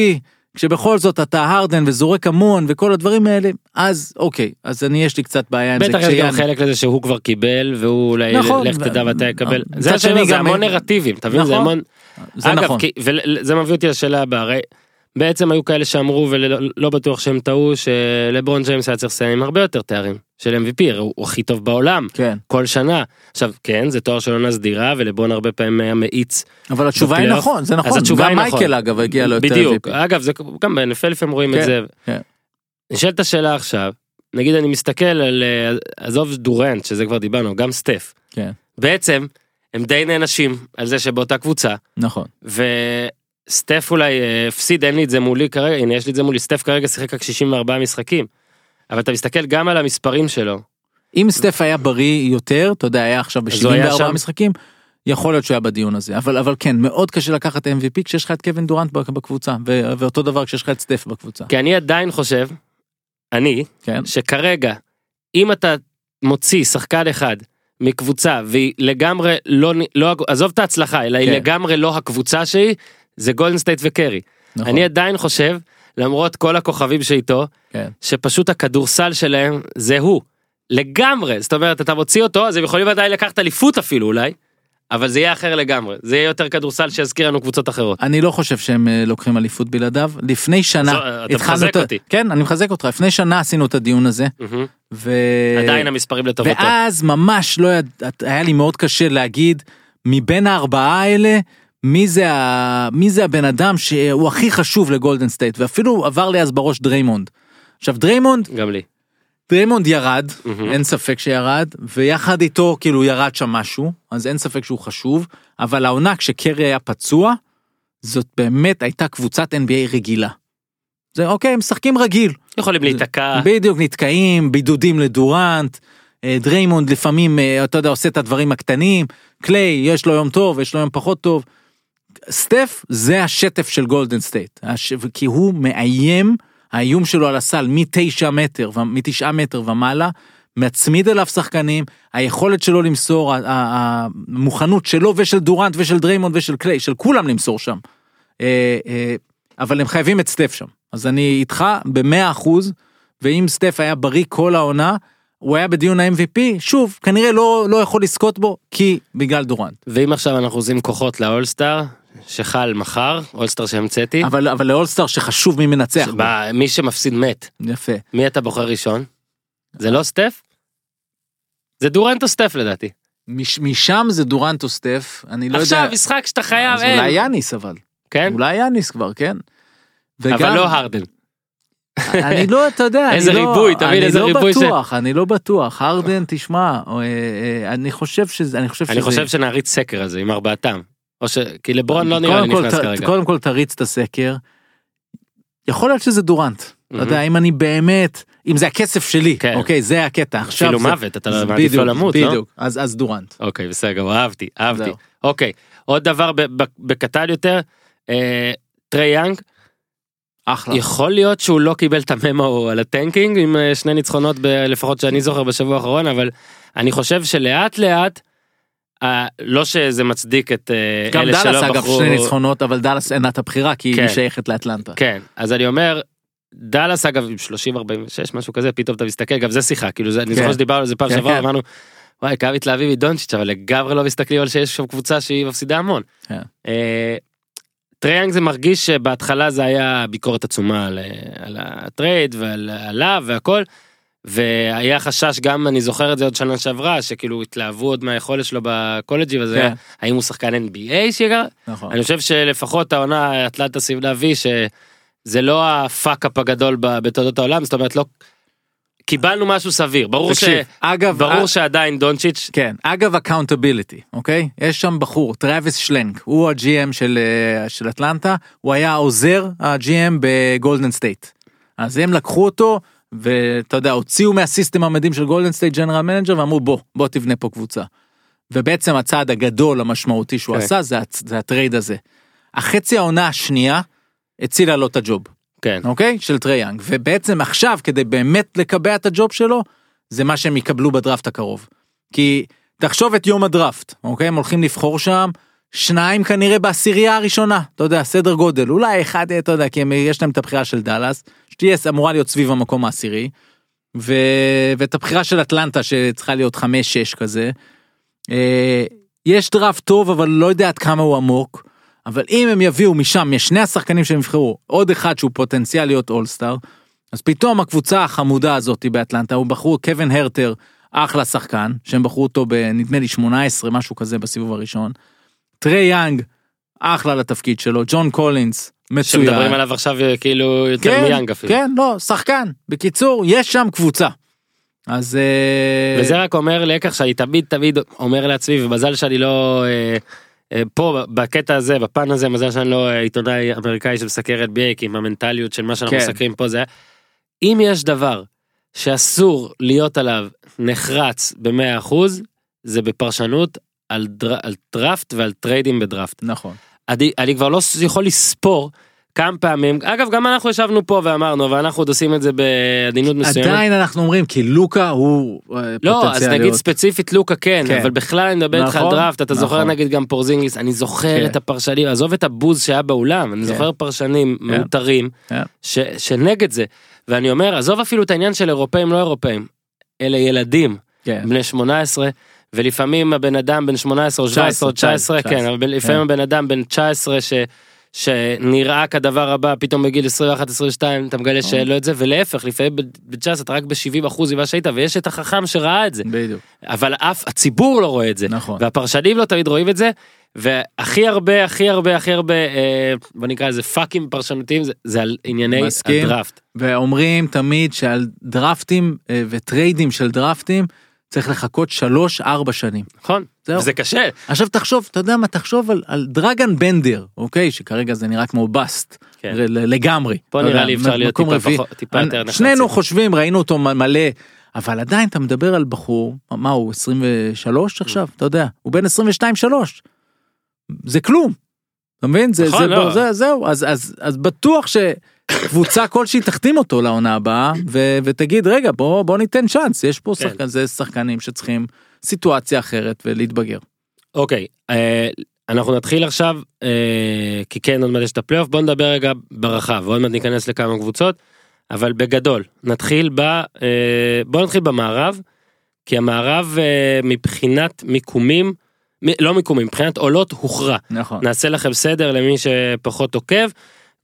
כשבכל זאת אתה הרדן וזורק המון וכל הדברים האלה אז אוקיי אז אני יש לי קצת בעיה עם זה. בטח יש גם חלק לזה שהוא כבר קיבל והוא אולי נכון. לך תדע מתי יקבל מצד זה המון נרטיבים אתה מבין זה נכון. המון זה נכון. וזה מביא אותי לשאלה הבאה הרי בעצם היו כאלה שאמרו ולא לא בטוח שהם טעו שלברון ג'יימס היה צריך לסיים עם הרבה יותר תארים של MVP הוא הוא הכי טוב בעולם כן כל שנה עכשיו כן זה תואר של עונה סדירה ולברון הרבה פעמים היה מאיץ אבל התשובה היא. נכון זה אז נכון התשובה גם היא נכון. מייקל אגב הגיע לו יותר בדיוק MVP. אגב זה גם ב-NFL לפעמים רואים את כן, זה. כן. נשאלת השאלה עכשיו נגיד אני מסתכל על אה, עזוב דורנט שזה כבר דיברנו גם סטף כן בעצם הם די נענשים על זה שבאותה קבוצה נכון וסטף אולי אה, הפסיד אין לי את זה מולי כרגע הנה יש לי את זה מולי סטף כרגע שיחק רק 64 משחקים. אבל אתה מסתכל גם על המספרים שלו אם סטף היה בריא יותר אתה יודע היה עכשיו אז הוא היה ב-74 שם. משחקים. יכול להיות שהוא היה בדיון הזה אבל אבל כן מאוד קשה לקחת MVP כשיש לך את קווין דורנט בקבוצה ו- ואותו דבר כשיש לך את סטף בקבוצה כי אני עדיין חושב אני כן שכרגע אם אתה מוציא שחקן אחד מקבוצה והיא לגמרי לא לא עזוב את ההצלחה אלא היא כן. לגמרי לא הקבוצה שהיא זה גולדן סטייט וקרי. נכון, אני עדיין חושב למרות כל הכוכבים שאיתו כן. שפשוט הכדורסל שלהם זה הוא. לגמרי זאת אומרת אתה מוציא אותו אז הם יכולים עדיין לקחת אליפות אפילו אולי. אבל זה יהיה אחר לגמרי, זה יהיה יותר כדורסל שיזכיר לנו קבוצות אחרות. אני לא חושב שהם אה, לוקחים אליפות בלעדיו. לפני שנה, זו- אתה מחזק את אותי. כן, אני מחזק אותך. לפני שנה עשינו את הדיון הזה. מהמם. ו... עדיין המספרים לטובתו. ואז ממש לא. היה לי מאוד קשה להגיד מבין הארבעה האלה מי זה, ה... מי זה הבן אדם שהוא הכי חשוב לגולדן סטייט ואפילו עבר לי אז בראש דריימונד. עכשיו דריימונד גם לי. דריימונד ירד מהמם. אין ספק שירד ויחד איתו כאילו ירד שם משהו אז אין ספק שהוא חשוב אבל העונה כשקרי היה פצוע זאת באמת הייתה קבוצת NBA רגילה. זה אוקיי משחקים רגיל יכולים להיתקע. בדיוק נתקעים בידודים לדורנט אה, דריימונד לפעמים אה, אתה יודע עושה את הדברים הקטנים קליי יש לו יום טוב יש לו יום פחות טוב. סטף זה השטף של גולדן סטייט. הש... כי הוא מאיים האיום שלו על הסל מתשע מטר מתשעה מטר ומעלה מצמיד אליו שחקנים היכולת שלו למסור המוכנות שלו ושל דורנט ושל דריימונד ושל קליי של כולם למסור שם. אה, אה, אבל הם חייבים את סטף שם. אז אני איתך במאה אחוז ואם סטף היה בריא כל העונה הוא היה בדיון ה-MVP שוב כנראה לא לא יכול לזכות בו כי בגלל דורנט. ואם עכשיו אנחנו עושים כוחות לאולסטאר, שחל מחר, אולסטאר שהמצאתי, אבל אבל לאולסטאר שחשוב מי מנצח. ב- מי שמפסיד מת. יפה מי אתה בוחר ראשון? זה לא סטף? זה דורנט או סטף לדעתי. מש, משם זה דורנט או סטף אני לא עכשיו יודע משחק שאתה חייב, אז אולי אין. יאניס אבל כן? אולי יאניס כבר כן. אבל וגם- לא הרדן. אני לא, אתה יודע, <laughs> אני איזה לא- ריבוי, תבין אני איזה לא ריבוי ש- בטוח, אני לא בטוח, הרדן, תשמע, אה, אה, אני חושב שזה, אני חושב שזה, אני חושב שנריץ סקר על זה עם ארבעתם. או ש... כי לברון לא נראה לי נכנס כרגע. קודם כל תריץ את הסקר. יכול להיות שזה דורנט, אתה. יודע, אם אני באמת, אם זה הכסף שלי, כן. אוקיי, זה הקטע, עכשיו אפילו מוות, אתה זה מעדיף לא למות, לא? בדיוק, אז דורנט. אוקיי, בסדר, גמור, אהבתי, אהבתי. אוקיי, עוד דבר בקטן יותר, אה, טרי יאנג, אחלה. יכול להיות שהוא לא קיבל את ה memo על ה tanking עם אה, שני ניצחונות לפחות שאני זוכר בשבוע האחרון, אבל אני חושב שלאט לאט, לא שזה מצדיק את אה, גם אלה שלא דאלאס אגב בחרו... שני ניצחונות, אבל דאלאס אין לה את הבחירה, כי כן. היא שייכת לאטלנטה. כן, אז אני אומר, דאלאס אגב עם 30-46 משהו כזה, פתאום אתה מסתכל, גם זה שיחה, כאילו זה, אני כן. זוכר שדיברנו על זה פעם כן, שעברה, כן. אמרנו, וואי, כאילו התלהבו מדונצ'יץ', אבל לגמרי לא מסתכלים על שיש שם קבוצה שהיא מפסידה המון. כן. אה, טרי יאנג זה מרגיש שבהתחלה זה היה ביקורת עצומה על, אה, הטרייד ועל עליו והכל. והיה חשש גם אני זוכר את זה עוד שנה שעברה שכאילו התלהבו עוד מהיכולת שלו בקולג' וזה כן. האם הוא שחקן NBA שיגר נכון. אני חושב שלפחות העונה אטלנטה סיב להביא שזה לא ה fuck-up הגדול בתולדות העולם זאת אומרת לא קיבלנו משהו סביר ברור, ש... תקשיב, אגב, ברור אה, שעדיין דונצ'יץ' כן, אגב accountability, אוקיי? יש שם בחור, טראביס שלנק, הוא ה GM של, אה, של אטלנטה, הוא היה עוזר ה GM בגולדן סטייט. אז הם לקחו אותו, ואתה יודע, הוציאו מה system המדהים של גולדן סטייט general manager ואמרו בוא, בוא תבנה פה קבוצה. ובעצם הצעד הגדול המשמעותי שהוא כן. עשה זה, זה הטרייד הזה. החצי העונה השנייה הצילה לו את ה job. כן אוקיי? של טרי יאנג. ובעצם עכשיו, כדי באמת לקבע את ה job שלו, זה מה שהם יקבלו בדראפט הקרוב. כי תחשוב את יום הדראפט, אוקיי? הם הולכים לבחור שם, שניים כנראה בעשירייה הראשונה, אתה יודע, סדר גודל, אולי אחד, אתה יודע, כי יש להם את הבחירה של דאלאס, שתהיה אמורה להיות סביב המקום העשירי, ו... ואת הבחירה של אטלנטה שצריכה להיות חמש שש כזה. אה, יש דראפט טוב, אבל לא יודע עד כמה הוא עמוק. אבל אם הם יביאו משם, משני השחקנים שהם יבחרו, עוד אחד שהוא פוטנציאל להיות אולסטאר, אז פתאום הקבוצה החמודה הזאת באטלנטה, הוא בחרו קווין הרטר, אחלה שחקן, שהם בחרו אותו בנדמה לי 18, משהו כזה בסיבוב הראשון. טרי יאנג, אחלה לתפקיד שלו, ג'ון קולינס, מצוין. שמדברים עליו עכשיו אה, כאילו יותר כן, מיאנג אפילו. כן, לא, שחקן. בקיצור, יש שם קבוצה. אז... אה, וזה רק אומר לקח שאני תמיד תמיד אומר לעצמי ומזל שאני לא אה, פה בקטע הזה בפן הזה מזל שאני לא עיתונאי אמריקאי שמסקר NBA כי עם המנטליות של מה שאנחנו כן. מסקרים פה זה אם יש דבר שאסור להיות עליו נחרץ במאה אחוז זה בפרשנות על, דר, על דראפט ועל טריידים בדראפט. נכון. אני, אני כבר לא יכול לספור כמה פעמים אגב גם אנחנו ישבנו פה ואמרנו ואנחנו עוד עושים את זה בעדינות מסוימת. עדיין אנחנו אומרים כי לוקה הוא אה, לא, אז פוטנציאל נגיד להיות- ספציפית לוקה כן, כן. אבל בכלל אני מדבר איתך על נכון, דראפט, אתה זוכר נכון. נגיד גם פורזינגיס, אני זוכר כן. את הפרשנים, עזוב את הבוז שהיה באולם, אני כן. זוכר פרשנים כן. מאותרים כן. ש- שנגד זה, ואני אומר, עזוב אפילו את העניין של אירופאים לא אירופאים, אלה ילדים, כן. בני 18, ולפעמים הבן אדם בן 18 או 17 או 19, 19, כן, אבל לפעמים הבן אדם בן 19 ש... שנראה כדבר הבא פתאום בגיל 21-22 אתה מגלה שאין לו את זה ולהפך לפעמים ב-19 אתה רק ב-70 אחוז ממה שהיית ויש את החכם שראה את זה בדיוק. אבל אף הציבור לא רואה את זה נכון. והפרשנים לא תמיד רואים את זה והכי הרבה הכי הרבה הכי הרבה אה, בוא נקרא לזה פאקים פרשנותיים זה, זה על ענייני מסכים. הדראפט. ואומרים תמיד שעל דרפטים אה, וטריידים של דרפטים צריך לחכות 3-4 שנים. נכון זהו. זה קשה עכשיו תחשוב, אתה יודע מה, תחשוב על, על דרגן בנדר, אוקיי? שכרגע זה נראה כמו בסט, כן. לגמרי. פה נראה יודע, לי אפשר להיות טיפה רביעי. פחות- טיפה יותר אני- נחרצים. שנינו חושבים, ראינו אותו מלא, אבל עדיין אתה מדבר על בחור, מה הוא, 23 עכשיו? אתה יודע, הוא בן 22-3. זה כלום. אתה מבין? זה, נכון, זה, לא. זה, זהו, אז, אז, אז בטוח שקבוצה כלשהי תחתים אותו לעונה הבאה, ו, ותגיד, רגע, בוא, בוא ניתן צ'אנס, יש פה כן. שחקן, זה שחקנים שצריכים סיטואציה אחרת ולהתבגר. אוקיי אה, אנחנו נתחיל עכשיו אה, כי כן עוד מעט יש את הפלייאוף בוא נדבר רגע ברחב ועוד מעט ניכנס לכמה קבוצות אבל בגדול נתחיל ב... אה, בוא נתחיל במערב כי המערב אה, מבחינת מיקומים לא מיקומים מבחינת עולות הוכרע נכון. נעשה לכם סדר למי שפחות עוקב.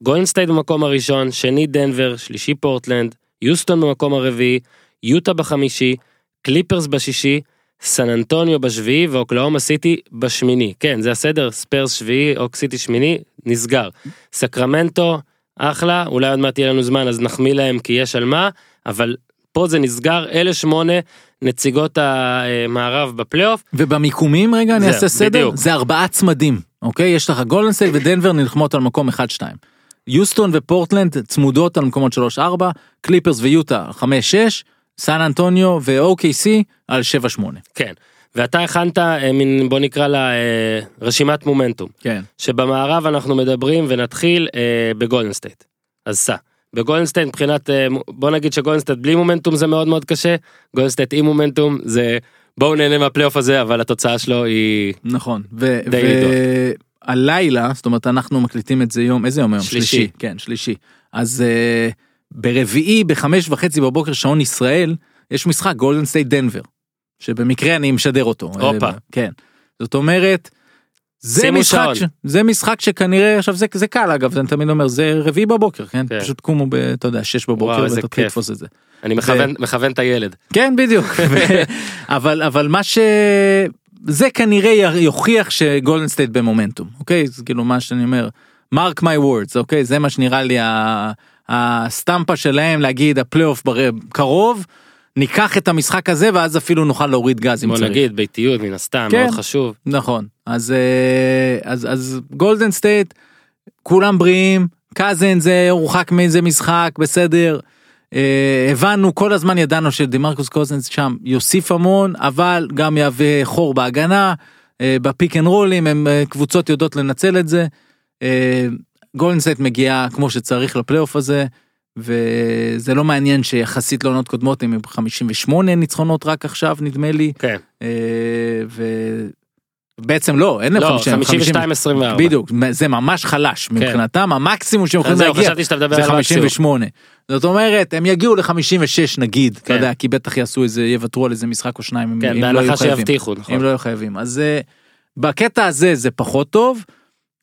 גולדן סטייט במקום הראשון, שני דנבר, שלישי פורטלנד, יוסטון במקום הרביעי, יוטה בחמישי, קליפרס בשישי, סן אנטוניו בשביעי ואוקלהומה סיטי בשמיני. כן, זה הסדר, ספיירס שביעי, אוק סיטי שמיני, נסגר. סקרמנטו, אחלה, אולי עוד מעט יהיה לנו זמן אז נחמיא להם כי יש על מה, אבל פה זה נסגר, אלה שמונה נציגות המערב בפלייאוף. ובמיקומים רגע אני אעשה סדר בדיוק. זה ארבעה צמדים אוקיי יש לך גולדנסטייט ודנבר נלחמות על מקום 1-2. יוסטון ופורטלנד צמודות על מקומות 3-4 קליפרס ויוטה 5-6 סן אנטוניו ו-OKC על 7-8. כן. ואתה הכנת אה, מין בוא נקרא לה אה, רשימת מומנטום. כן. שבמערב אנחנו מדברים ונתחיל אה, בגולדן סטייט. אז סע. בגולדן סטייט מבחינת בוא נגיד שגולדן סטייט בלי מומנטום זה מאוד מאוד קשה גולדן סטייט עם מומנטום זה בואו נהנה מהפלייאוף הזה אבל התוצאה שלו היא נכון. ו- די והלילה זאת אומרת אנחנו מקליטים את זה יום איזה יום היום שלישי. כן שלישי אז אה, ברביעי בחמש וחצי בבוקר שעון ישראל יש משחק גולדן סטייט דנבר שבמקרה אני משדר אותו הופה. אה, כן זאת אומרת. זה משחק. ש... זה משחק שכנראה עכשיו זה זה קל אגב אני תמיד אומר זה רביעי בבוקר כן, כן. פשוט קומו ב, אתה יודע שש בבוקר ותתחיל. לתפוס את זה. אני מכוון מכוון את הילד. כן בדיוק <laughs> ו- אבל אבל מה ש... זה כנראה יוכיח שגולדן סטייט במומנטום אוקיי זה כאילו מה שאני אומר mark my words אוקיי זה מה שנראה לי הסטמפה שלהם להגיד הפלייאוף קרוב ניקח את המשחק הזה ואז אפילו נוכל להוריד גז אם בוא צריך. נגיד ביתיות מן הסתם כן. מאוד חשוב. נכון אז אה, אז אז גולדן סטייט כולם בריאים קאזנס הורחק מאיזה משחק בסדר. אה, הבנו כל הזמן ידענו שדימרקוס קוזנס שם יוסיף המון אבל גם יהווה חור בהגנה אה, ב pick and roll ים הם אה, קבוצות יודעות לנצל את זה. גולדן סטייט מגיעה כמו שצריך לפלייאוף הזה וזה לא מעניין שיחסית לעונות קודמות הם עם 58 ניצחונות רק עכשיו נדמה לי כן. אה, ובעצם לא אין להם לא 50, 52 24. בדיוק זה ממש חלש מבחינתם המקסימום שהם יכולים להגיע זה על המקסימום. 58 זאת אומרת הם יגיעו ל-56 נגיד אתה כן. יודע כי בטח יעשו איזה יוותרו על איזה משחק או שניים כן אם לא יהיו חייבים שיבטיחו אם נכון. לא יהיו חייבים אז אה, בקטע הזה זה פחות טוב.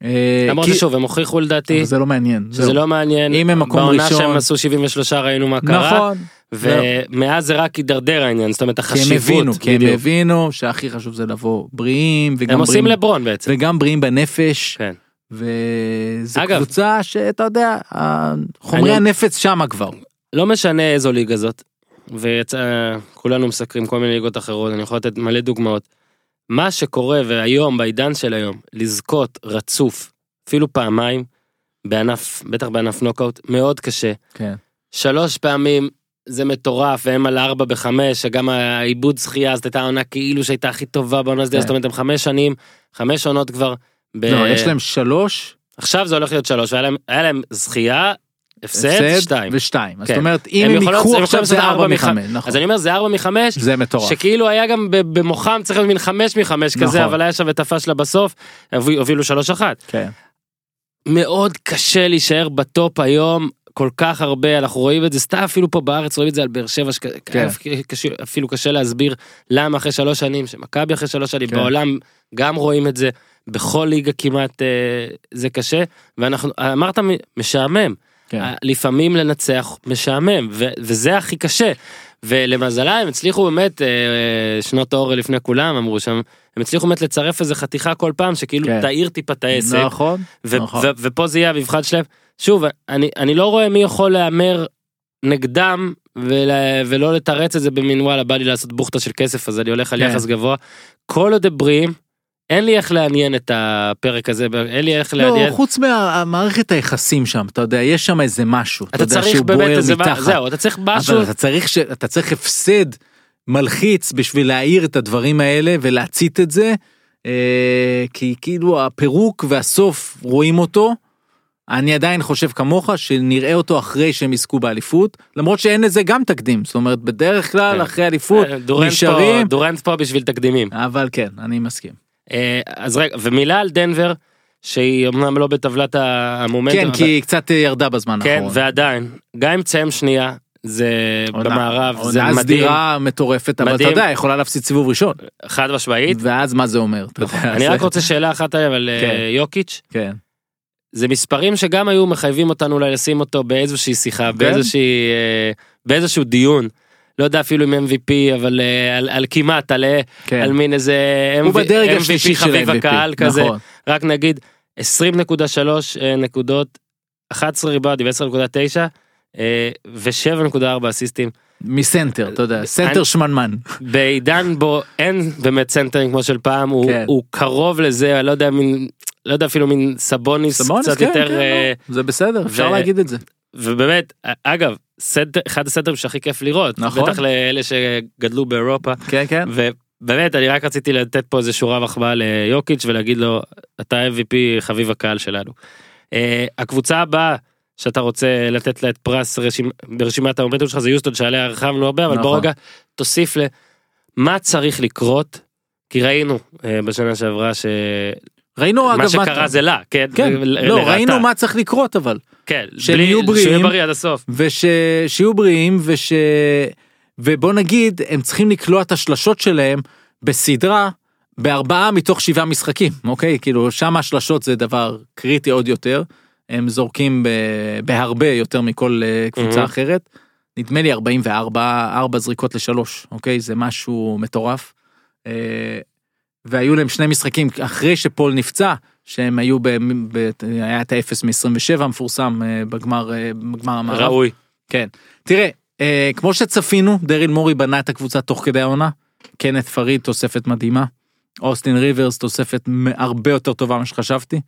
אה, למרות כי- ששוב הם הוכיחו לדעתי זה לא מעניין זהו. לא מעניין אם הם מקום ראשון- שהם עשו 73 ראינו מה קרה נכון ומאז זה רק הידרדר העניין זאת אומרת כי הם החשיבות הבינו כי הם. הבינו שהכי חשוב זה לבוא בריאים וגם הם עושים לברון בעצם. וגם בריאים בנפש כן. וזו אגב- קבוצה שאתה יודע חומרי אני- הנפץ שמה כבר לא משנה איזו ליגה זאת. ויצא כולנו מסקרים כל מיני ליגות אחרות אני יכול לתת מלא דוגמאות. מה שקורה והיום בעידן של היום לזכות רצוף אפילו פעמיים בענף בטח בענף נוקאוט מאוד קשה כן שלוש פעמים זה מטורף והם על ארבע בחמש שגם העיבוד זכייה זאת הייתה העונה כאילו שהייתה הכי טובה בעונה הזאת כן. זאת אומרת הם חמש שנים חמש עונות כבר. ב... לא יש להם שלוש עכשיו זה הולך להיות שלוש והיה להם, היה להם זכייה הפסד שתיים. ושתיים אז כן. זאת אומרת אם הם הם הם עכשיו זה לעשות ארבע ארבע מח- מחמש נכון אז אני אומר זה ארבע מחמש זה מטורף שכאילו היה גם במוחם צריך להיות מין חמש מחמש כזה נכון. אבל היה שם את הפאשלה בסוף הובילו שלוש אחת. כן מאוד קשה להישאר בטופ היום כל כך הרבה אנחנו רואים את זה סתם אפילו פה בארץ רואים את זה על באר שבע כן. אפילו קשה להסביר למה אחרי שלוש שנים שמכבי אחרי שלוש שנים כן. בעולם גם רואים את זה בכל ליגה כמעט אה, זה קשה ואנחנו אמרת משעמם כן. לפעמים לנצח משעמם ו- וזה הכי קשה ולמזלה הם הצליחו באמת אה, שנות האור לפני כולם אמרו שם הם הצליחו באמת לצרף איזה חתיכה כל פעם שכאילו כן. תאיר טיפה את העסק נכון, ו- נכון. ו- ופה זה יהיה המבחן שלהם. שוב, אני, אני לא רואה מי יכול להמר נגדם ול, ולא לתרץ את זה במין וואלה בא לי לעשות בוכטה של כסף אז אני הולך על כן. יחס גבוה. כל עוד הם בריאים, אין לי איך לעניין את הפרק הזה, אין לי איך לא, לעניין. חוץ מהמערכת היחסים שם, אתה יודע, יש שם איזה משהו, אתה אתה יודע, צריך שהוא באמת בוער איזה, מתחת. זהו, אתה צריך משהו, אבל אתה צריך, ש... אתה צריך הפסד מלחיץ בשביל להעיר את הדברים האלה ולהצית את זה, אה, כי כאילו הפירוק והסוף רואים אותו. אני עדיין חושב כמוך שנראה אותו אחרי שהם יזכו באליפות למרות שאין לזה גם תקדים זאת אומרת בדרך כלל כן. אחרי אליפות אה, נשארים דורנט פה בשביל תקדימים. אבל כן אני מסכים אז רגע, ומילה על דנבר, שהיא אמנם לא בטבלת המומנטום, כן אבל- כי היא קצת ירדה בזמן כן, האחרון. ועדיין, גם אם תסיים שנייה, זה עונה- במערב, זה עונה מדהים, סדירה מטורפת אבל אתה מדהים. יודע יכולה להפסיד סיבוב ראשון חד משמעית. ואז מה זה אומר יודע, אני זה- רק רוצה שאלה אחת אבל אה, כן. יוקיץ', כן זה מספרים שגם היו מחייבים אותנו אולי לשים אותו באיזושהי שיחה, כן. באיזושהי, אה, באיזשהו דיון. לא יודע אפילו אם MVP אבל אה, על, על כמעט על, כן. על מין איזה בדרג MVP השלישי של חביב ה-MVP, הקהל כזה נכון. רק נגיד 20.3 אה, נקודות 11 ריבאונד ו-10.9 אה, ו-7.4 אסיסטים מסנטר אתה יודע סנטר שמנמן בעידן בו אין באמת סנטרים כמו של פעם הוא, כן. הוא קרוב לזה אני לא יודע מין לא יודע אפילו מין סבוניס, סבוניס קצת כן, יותר כן, אה, לא, זה בסדר אפשר ו- להגיד את זה ובאמת אגב סנטר אחד הסנטרים שהכי כיף לראות נכון. בטח לאלה שגדלו באירופה כן כן ובאמת אני רק רציתי לתת פה איזה שורה מחמאה ליוקיץ' ולהגיד לו אתה MVP חביב הקהל שלנו. אה, הקבוצה הבאה שאתה רוצה לתת לה את פרס רשימ... ברשימת המומנטום שלך זה יוסטון שעליה הרחבנו הרבה אבל בוא נכון. רגע תוסיף למה צריך לקרות כי ראינו אה, בשנה שעברה ראינו אגב שקרה זה לה כן, כן ל- לא לרעתה. ראינו מה צריך לקרות אבל כן שהם יהיו בריאים. בריא עד הסוף ושיהיו בריאים וש... ובוא נגיד הם צריכים לקלוע את השלשות שלהם בסדרה בארבעה מתוך שבעה משחקים אוקיי כאילו שם השלשות זה דבר קריטי עוד יותר הם זורקים ב... בהרבה יותר מכל אה, קבוצה Mhm. אחרת נדמה לי 44 ארבע זריקות לשלוש אוקיי זה משהו מטורף. והיו להם שני משחקים אחרי שפול נפצע שהם היו ב... ב... היה את האפס מ-27 המפורסם אה, בגמר אה, בגמר המערב. ראוי כן. תראה, אה, כמו שצפינו, דריל מורי בנה את הקבוצה תוך כדי העונה. קנט פריד תוספת מדהימה. אוסטין ריברס תוספת הרבה יותר טובה ממה שחשבתי.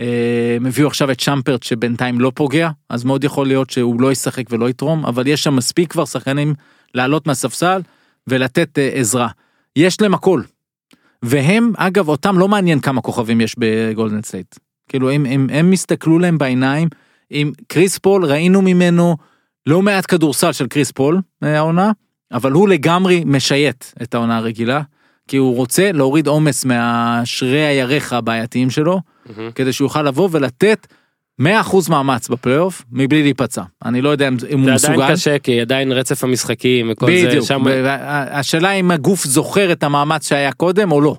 אה, הם הביאו עכשיו את שמפרט שבינתיים לא פוגע, אז מאוד יכול להיות שהוא לא ישחק ולא יתרום, אבל יש שם מספיק כבר שחקנים לעלות מהספסל ולתת עזרה. יש להם הכל. והם, אגב, אותם לא מעניין כמה כוכבים יש בגולדן סטייט. כאילו, הם, הם, הם הסתכלו להם בעיניים, עם קריס פול ראינו ממנו לא מעט כדורסל של קריס פול אה, העונה, אבל הוא לגמרי משייט את העונה הרגילה, כי הוא רוצה להוריד עומס מהשרירי הירך הבעייתיים שלו, מהמם. כדי שהוא יוכל לבוא ולתת 100% מאמץ בפלייאוף מבלי להיפצע. אני לא יודע אם הוא זה מסוגל. עדיין קשה כי עדיין רצף המשחקים וכל זה בדיוק. שם. וה- השאלה אם הגוף זוכר את המאמץ שהיה קודם או לא.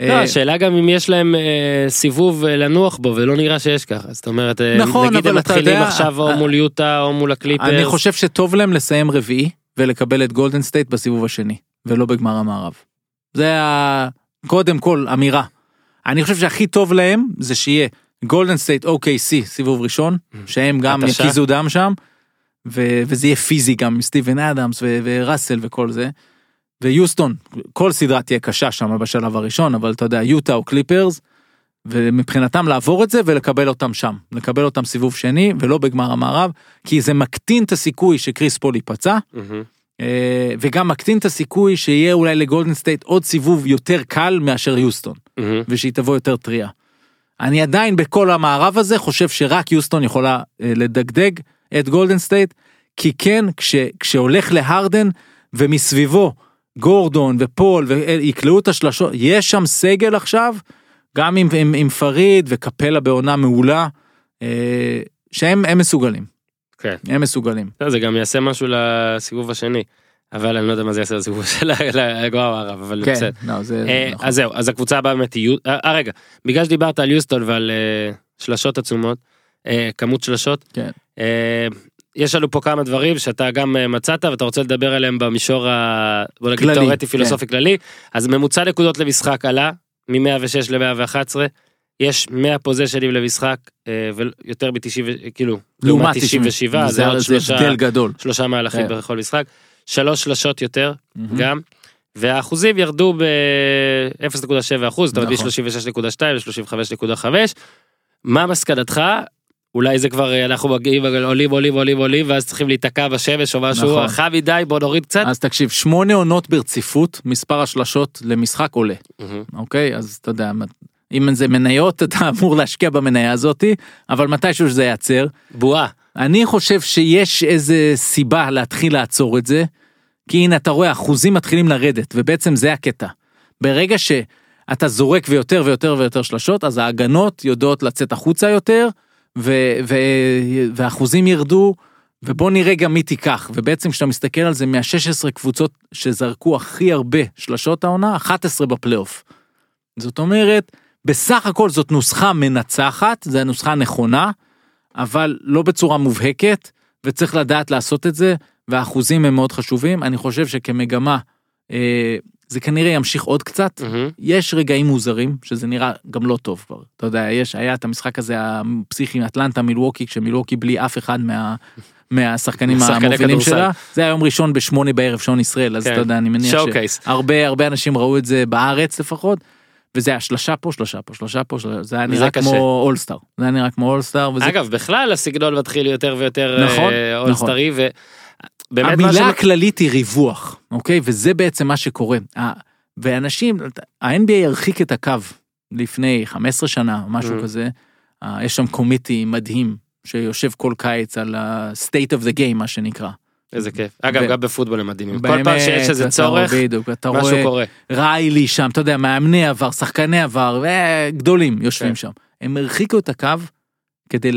לא, אה, השאלה גם אם יש להם אה, סיבוב אה, לנוח בו ולא נראה שיש ככה זאת אומרת אה, נכון, נגיד הם מתחילים יודע, עכשיו או אה, מול יוטה או מול הקליפרס. אני חושב שטוב להם לסיים רביעי ולקבל את גולדן סטייט בסיבוב השני ולא בגמר המערב. זה ה... קודם כל אמירה. אני חושב שהכי טוב להם זה שיהיה גולדן סטייט OKC סיבוב ראשון שהם גם התשה. יקיזו דם שם ו... וזה יהיה פיזי גם עם סטיבן אדמס ו... וראסל וכל זה. ויוסטון כל סדרה תהיה קשה שם בשלב הראשון אבל אתה יודע יוטה או קליפרס. ומבחינתם לעבור את זה ולקבל אותם שם לקבל אותם סיבוב שני ולא בגמר המערב כי זה מקטין את הסיכוי שקריס פול ייפצע. אה, וגם מקטין את הסיכוי שיהיה אולי לגולדן סטייט עוד סיבוב יותר קל מאשר יוסטון מהמם. ושהיא תבוא יותר טריה. אני עדיין בכל המערב הזה חושב שרק יוסטון יכולה אה, לדגדג את גולדן סטייט כי כן כש, כשהולך להרדן ומסביבו גורדון ופול ויקלעו את השלשות יש שם סגל עכשיו גם עם, עם, עם פריד וקפלה בעונה מעולה אה, שהם הם מסוגלים. כן. הם מסוגלים. לא, זה גם יעשה משהו לסיבוב השני. אבל אני לא יודע מה זה יעשה לסיבוב של הגואר הרב, אבל כן, בסדר. לא, זה אה, נכון. אז זהו, אז הקבוצה הבאה באמת היא... אה, אה, רגע, בגלל שדיברת על יוסטון ועל אה, שלשות עצומות, אה, כמות שלשות, כן. אה, יש לנו פה כמה דברים שאתה גם אה, מצאת ואתה רוצה לדבר עליהם במישור ה... בוא נגיד כללי, תאורטי כן. פילוסופי כללי. אז ממוצע נקודות למשחק עלה מ-106 ל-111. יש 100 פוזיישנים למשחק אה, ויותר מ-90 כאילו לעומת 97 זה עוד זה שלושה הבדל גדול. שלושה מהלכים כן. בכל משחק. שלוש שלשות יותר מהמם. גם. והאחוזים ירדו ב-0.7 אחוז, אומרת נכון. מ-36.2 ל-35.5. מה מסקנתך? אולי זה כבר אה, אנחנו מגיעים עולים עולים עולים עולים ואז צריכים להיתקע בשמש או משהו נכון. חם מדי בוא נוריד קצת. אז תקשיב, שמונה עונות ברציפות, מספר השלשות למשחק עולה. מהמם. אוקיי? אז אתה יודע, אם זה מניות, אתה <laughs> אמור להשקיע במניה הזאתי, אבל מתישהו שזה ייעצר. בועה. אני חושב שיש איזה סיבה להתחיל לעצור את זה, כי הנה אתה רואה אחוזים מתחילים לרדת ובעצם זה הקטע. ברגע שאתה זורק ויותר ויותר ויותר שלשות אז ההגנות יודעות לצאת החוצה יותר ו- ו- ואחוזים ירדו ובוא נראה גם מי תיקח ובעצם כשאתה מסתכל על זה מה-16 קבוצות שזרקו הכי הרבה שלשות העונה 11 בפלייאוף. זאת אומרת בסך הכל זאת נוסחה מנצחת זה הנוסחה הנכונה אבל לא בצורה מובהקת וצריך לדעת לעשות את זה והאחוזים הם מאוד חשובים אני חושב שכמגמה אה, זה כנראה ימשיך עוד קצת מהמם. יש רגעים מוזרים שזה נראה גם לא טוב כבר אתה יודע יש היה את המשחק הזה הפסיכי אטלנטה מילווקי כשמילווקי בלי אף אחד מה. מהשחקנים <laughs> שחקני המובילים. שלה זה היה יום ראשון בשמונה בערב שעון ישראל אז כן. אתה יודע אני מניח. שהרבה הרבה אנשים ראו את זה בארץ לפחות. וזה היה שלושה פה שלושה פה שלושה פה שלושה, זה היה נראה. כמו אולסטאר זה היה נראה כמו אולסטאר וזה אגב בכלל הסגנון מתחיל יותר ויותר נכון, אה, אולסטרי ובאמת המילה הכללית היא ריווח, אוקיי? וזה בעצם מה שקורה. ה- ואנשים, ה-NBA הרחיק את הקו לפני 15 שנה, משהו Mm. כזה. אה, יש שם קומיטי מדהים שיושב כל קיץ על ה-state of the game, מה שנקרא. איזה כיף. אגב גם בפוטבול הם מדהימים. כל פעם שיש איזה צורך משהו קורה. ריילי שם, אתה יודע, מאמני עבר, שחקני עבר, אה, גדולים יושבים כן. שם. הם הרחיקו את הקו כדי.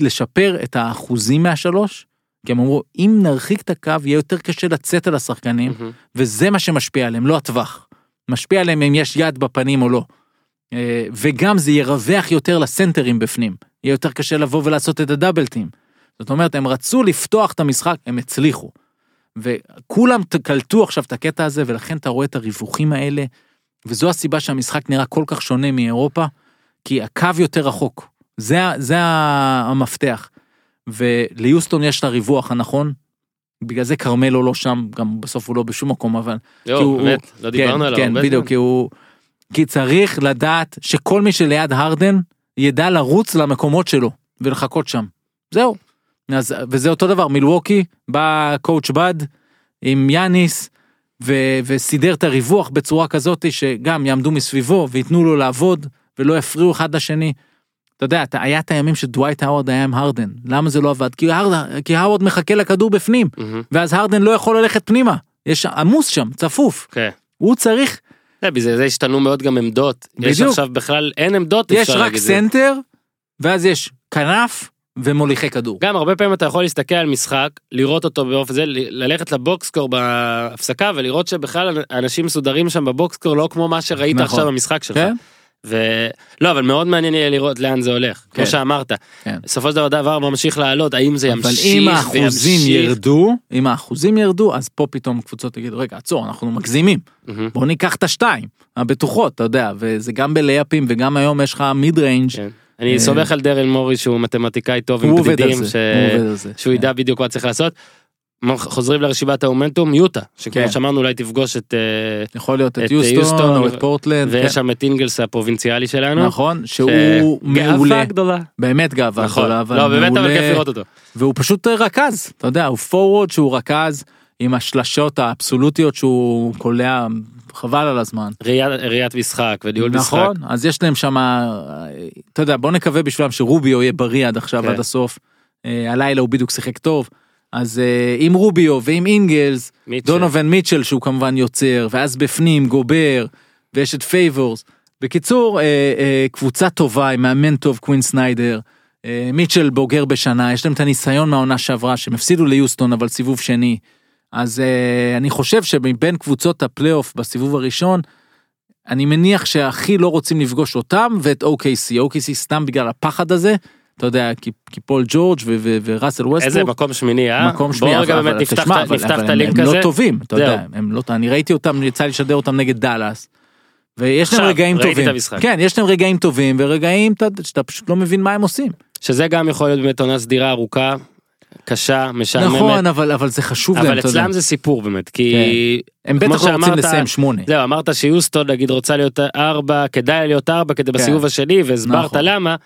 לשפר את האחוזים מהשלוש, כי הם אמרו, אם נרחיק את הקו, יהיה יותר קשה לצאת על השחקנים. וזה מה שמשפיע עליהם, לא הטווח. משפיע עליהם אם יש יד בפנים או לא. אה, וגם זה ירווח יותר לסנטרים בפנים. יהיה יותר קשה לבוא ולעשות את הדאבל טים. זאת אומרת, הם רצו לפתוח את המשחק, הם הצליחו. וכולם קלטו עכשיו את הקטע הזה, ולכן אתה רואה את הריווחים האלה, וזו הסיבה שהמשחק נראה כל כך שונה מאירופה, כי הקו יותר רחוק. זה, זה המפתח. וליוסטון יש את הריווח הנכון, בגלל זה כרמלו לא שם, גם בסוף הוא לא בשום מקום, אבל... יואו, הוא- באמת, לא דיברנו עליו כן, הרבה כן, בדיוק, זמן. כי הוא... כי צריך לדעת שכל מי שליד הרדן ידע לרוץ למקומות שלו ולחכות שם. זהו. אז, וזה אותו דבר, מילווקי, בא קואוצ' בד עם יאניס ו, וסידר את הריווח בצורה כזאת שגם יעמדו מסביבו וייתנו לו לעבוד ולא יפריעו אחד לשני. אתה יודע, אתה- היה את הימים שדווייט האוורד היה עם הרדן, למה זה לא עבד? כי, הרד, כי האוורד מחכה לכדור בפנים, מהמם. ואז הרדן לא יכול ללכת פנימה, יש עמוס שם, צפוף, כן. הוא צריך זה, בגלל זה השתנו מאוד גם עמדות. יש בדיוק. עכשיו בכלל אין עמדות יש רק. סנטר, ואז יש כנף ומוליכי כדור. גם הרבה פעמים אתה יכול להסתכל על משחק, לראות אותו באופן זה, ללכת לבוקסקור בהפסקה ולראות שבכלל אנשים מסודרים שם בבוקסקור לא כמו מה שראית נכון. עכשיו במשחק שלך. כן? ולא אבל מאוד מעניין יהיה לראות לאן זה הולך כמו כן. שאמרת כן. בסופו של דבר ממשיך לעלות האם זה אבל ימשיך אם האחוזים וימשיך. ירדו, אם האחוזים ירדו, אז פה פתאום קבוצות יגידו, רגע, עצור, אנחנו מגזימים. בוא ניקח את השתיים, הבטוחות, אתה יודע, וזה גם בלייפים וגם היום יש לך מיד ריינג', כן. אני אה, סומך על דרל מורי שהוא מתמטיקאי טוב עם בדידים. שהוא ידע בדיוק מה צריך לעשות. חוזרים לרשימת האומנטום יוטה שכמו כן. שאמרנו אולי תפגוש את אה, יכול להיות את את יוסטון יוסטון, או את פורטלנד, כן. ויש שם את אינגלס הפרובינציאלי שלנו. נכון, ש- שהוא מעולה, גאווה גדולה. באמת גאווה נכון. גדולה, אבל לא באמת אבל. כיף לראות אותו. והוא פשוט רכז, אתה יודע, הוא פורוורד שהוא רכז עם השלשות האבסולוטיות שהוא קולע חבל על הזמן. ראיית משחק וניהול משחק. נכון, אז יש להם שם, אתה יודע, בוא נקווה בשבילם שרוביו יהיה בריא עד עכשיו, כן. עד הסוף. אה, הלילה הוא בדיוק שיחק טוב. אז אה, עם רוביו ועם אינגלס, מיטשל. דונובן מיטשל שהוא כמובן יוצר, ואז בפנים גובר, ויש את פייבורס. בקיצור, אה, קבוצה טובה עם מאמן טוב, קווין סניידר. מיטשל בוגר בשנה, יש להם את הניסיון מהעונה שעברה, שהם הפסידו ליוסטון אבל סיבוב שני. אז אה, אני חושב שמבין קבוצות הפלייאוף בסיבוב הראשון, אני מניח שהכי לא רוצים לפגוש אותם ואת OKC, OKC סתם בגלל הפחד הזה, אתה יודע, כי, כי פול ג'ורג' וראסל ווסטברוק. איזה מקום שמיני, אה? מקום שמיני, בוא רגע באמת נפתח את- הלינק הם הזה. לא טובים, אתה. יודע, הם לא, אני ראיתי אותם, יצא לי לשדר אותם נגד דאלאס. ויש להם רגעים טובים. כן, יש להם רגעים טובים ורגעים אתה- שאתה פשוט לא מבין מה הם עושים. שזה גם יכול להיות באמת עונה סדירה ארוכה, קשה, משעממת. נכון, אבל אבל זה חשוב להם, אבל אתה יודע. אצלם זה סיפור באמת, כי... הם כמו בטח לא רוצים לסיים שמונה. זהו, אמרת שיוסטון נגיד רוצה להיות ארבע, כדאי להיות ארבע כדי בסיבוב השני, והסברת נכון. למה.